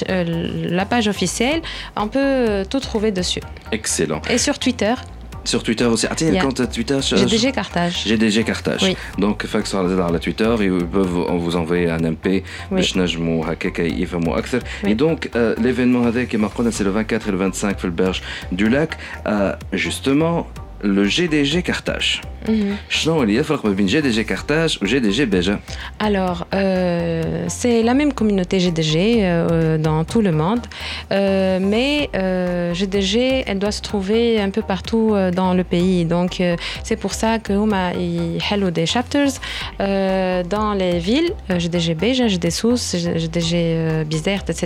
la page officielle, on peut tout trouver dessus. Excellent. Et sur Twitter sur Twitter aussi. Ah, tiens, yeah. quand Twitter. GDG Carthage. GDG Carthage. Oui. Donc, fax sur la Twitter, ils peuvent vous envoyer un MP. Oui. Et donc, euh, l'événement avec Marcona, c'est le 24 et le 25 Fulberge du Lac. Euh, justement, le GDG Carthage Mhm. شنو اللي يفرق ما بين GDG Carthage و GDG Beja Alors, euh, c'est la même communauté GDG euh, dans tout le monde, Euh, mais euh, GDG, elle doit se trouver un peu partout euh, dans le pays. Donc, euh, c'est pour ça que Huma Hello des chapters euh, dans les villes, euh, GDG Beja, GDG Sousse, GDG euh, Bizerte, etc.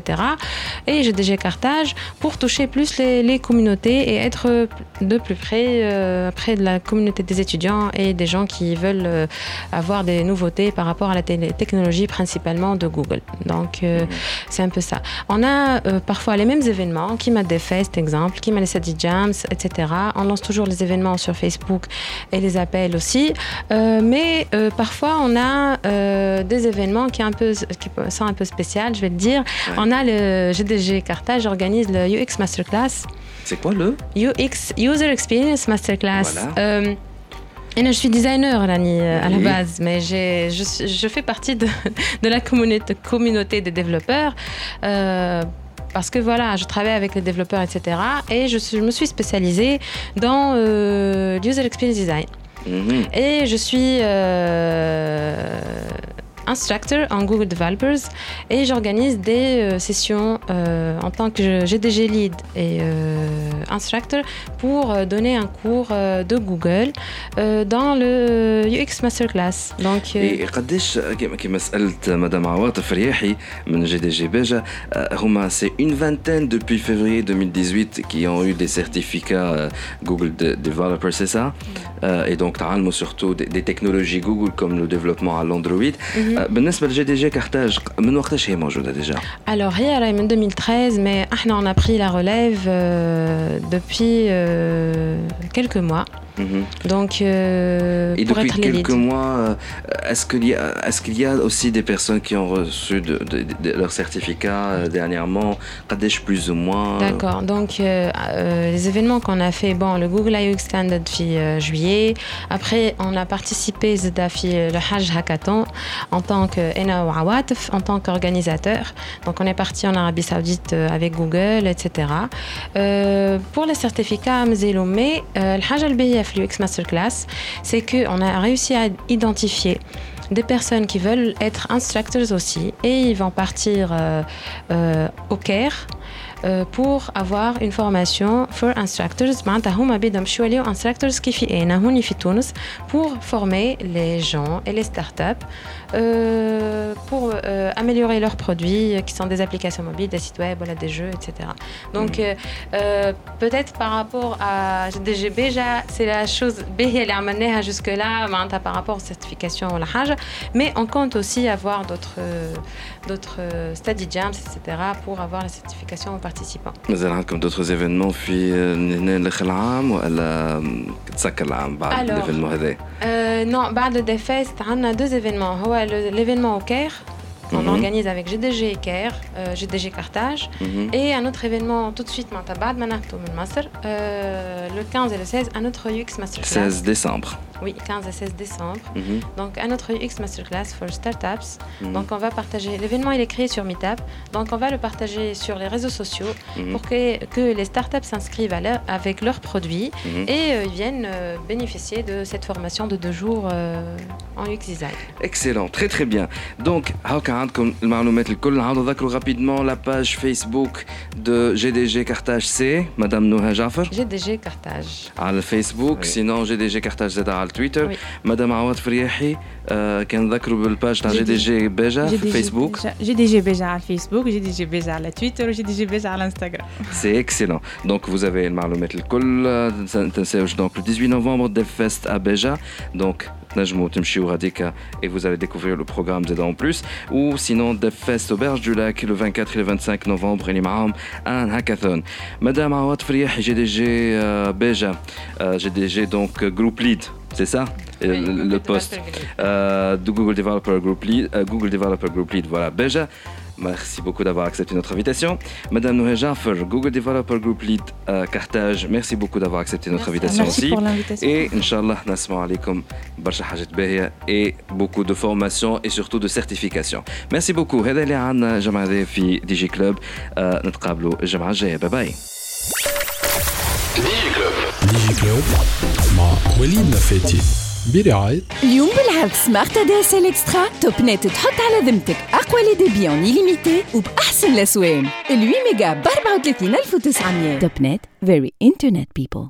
Et GDG Carthage pour toucher plus les, les communautés et être de plus près, euh, près de la communauté des étudiants et des gens qui veulent euh, avoir des nouveautés par rapport à la technologie, principalement de Google. Donc, euh, c'est un peu ça. On a euh, parfois les mêmes événements, qui m'a des fest, exemple, qui m'a les Study Jams, etc. On lance toujours les événements sur Facebook et les appels aussi. Euh, mais euh, parfois, on a euh, des événements qui, est un peu, qui sont un peu spéciaux, je vais le dire. On a le GDG Carthage organise le UX Masterclass. C'est quoi le UX, User Experience Masterclass. Voilà. Euh, et je suis designer Lani, euh, à la Oui. base, mais je, je fais partie de, de la communauté, communauté des développeurs. euh, parce que voilà, je travaille avec les développeurs, etc. Et je, suis- je me suis spécialisée dans euh, l'user experience design. Mhm. Et je suis euh, instructor en Google Developers et j'organise des euh, sessions euh, en tant que GDG lead et euh, instructor pour euh, donner un cours euh, de Google euh, dans le UX Masterclass. Donc, euh, إيه قداش كما كما سالت مدام عواطف رياحي من جي دي جي بيجا آه، هما سي اون فانتين depuis février 2018 qui ont eu des certificats euh, Google de- Developer c'est ça Euh, et donc تعلموا surtout des, des technologies Google comme le développement à l'Android Mhm. آه، بالنسبه لجي دي جي كارتاج من وقتاش هي موجوده déjà Alors, hier, elle est en 2013, mais ahna, on a pris la relève euh, depuis euh, quelques mois. Mmh. Donc, euh, et depuis être quelques mois, euh, est-ce qu'il y, a aussi des personnes qui ont reçu de, de, leur certificat euh, dernièrement, Kadesh plus ou moins euh? D'accord. Donc, les événements qu'on a fait, bon, le Google I.O. Standard fi juillet. Après, on a participé Zedafi le Hajj Hackathon en tant que en tant qu'organisateur. Donc, on est parti en Arabie Saoudite avec Google, etc. pour les certificats, mais le Hajj al-BIF fi l'UX Masterclass, c'est qu'on a réussi à identifier des personnes qui veulent être instructors aussi et ils vont partir euh, euh, au Caire euh, pour avoir une formation for instructors معناتها هما بدهم شو يوليو instructors كيفيين هوني في تونس pour former les gens et les startups euh, pour euh, améliorer leurs produits euh, qui sont des applications mobiles, des sites web, voilà, des jeux, etc. Donc euh, euh, peut-être par rapport à GDG déjà c'est la chose باهية اللي عملناها jusque là معناتها par rapport aux certifications ولا حاجة mais on compte aussi avoir d'autres euh, d'autres euh, study jams etc pour avoir la certification aux participants. مازال عندكم d'autres événements في هنا لاخر العام ولا تسكر العام بعد Alors, الايفينمون هذا Euh, non, بعد des fest, on a deux événements. l'événement au Caire qu'on mhm. organise avec GDG Caire, euh, GDG Carthage, mhm. et un autre événement tout de suite, euh, le 15 et le 16, un autre UX Masterclass. 16 décembre. Oui, 15 à 16 décembre. Mhm. Donc, à notre UX Masterclass for Startups. Mhm. Donc, on va partager. L'événement, il est créé sur Meetup. Donc, on va le partager sur les réseaux sociaux mhm. pour que, les startups s'inscrivent avec leurs produits et euh, viennent euh, bénéficier de cette formation de deux jours euh, en UX Design. Excellent, très très bien. Donc, rapidement? La page Facebook de GDG Carthage C, Madame Noha Jaffer. GDG Carthage. À le Facebook, sinon GDG Carthage Z زاد على التويتر Oui. مدام عواد فرياحي آه كنذكروا بالباج تاع جي دي جي بيجا في الفيسبوك GDG Beja على الفيسبوك GDG Beja على تويتر و GDG Beja على انستغرام سي اكسيلون دونك vous avez المعلومات الكل آه، ما تنساوش دونك le 18 novembre des fest à Beja دونك تنجموا تمشيو غاديكا et vous allez découvrir le programme زاد en plus ou sinon des fest au Berge du Lac le 24 et le 25 novembre اللي معاهم un hackathon مدام عواد فرياحي جي دي جي آه، بيجا جي دي جي دونك جروب ليد c'est ça le, le poste Euh, de Google Developer Group Lead, euh, Google Developer Group Lead, voilà. Beja, merci beaucoup d'avoir accepté notre invitation. Madame Nouhé Jaffer, Google Developer Group Lead à Carthage, merci beaucoup d'avoir accepté notre invitation Merci aussi. pour l'invitation. Et Inch'Allah, nasma alaikum, barsha hajat bahia et beaucoup de formation et surtout de certification. Merci beaucoup. هذا اللي عنا جمعة هذه في دي جي كلوب آه نتقابلوا الجمعة الجاية باي باي ديجي كلوب مع وليد نفاتي برعاية اليوم بالعرض سمارت دي اس ال إكسترا. توب نت تحط على ذمتك أقوى لي ديبي اون ليميتي وبأحسن الاسوان ال 8 ميجا ب 34900 توب نت فيري انترنت بيبل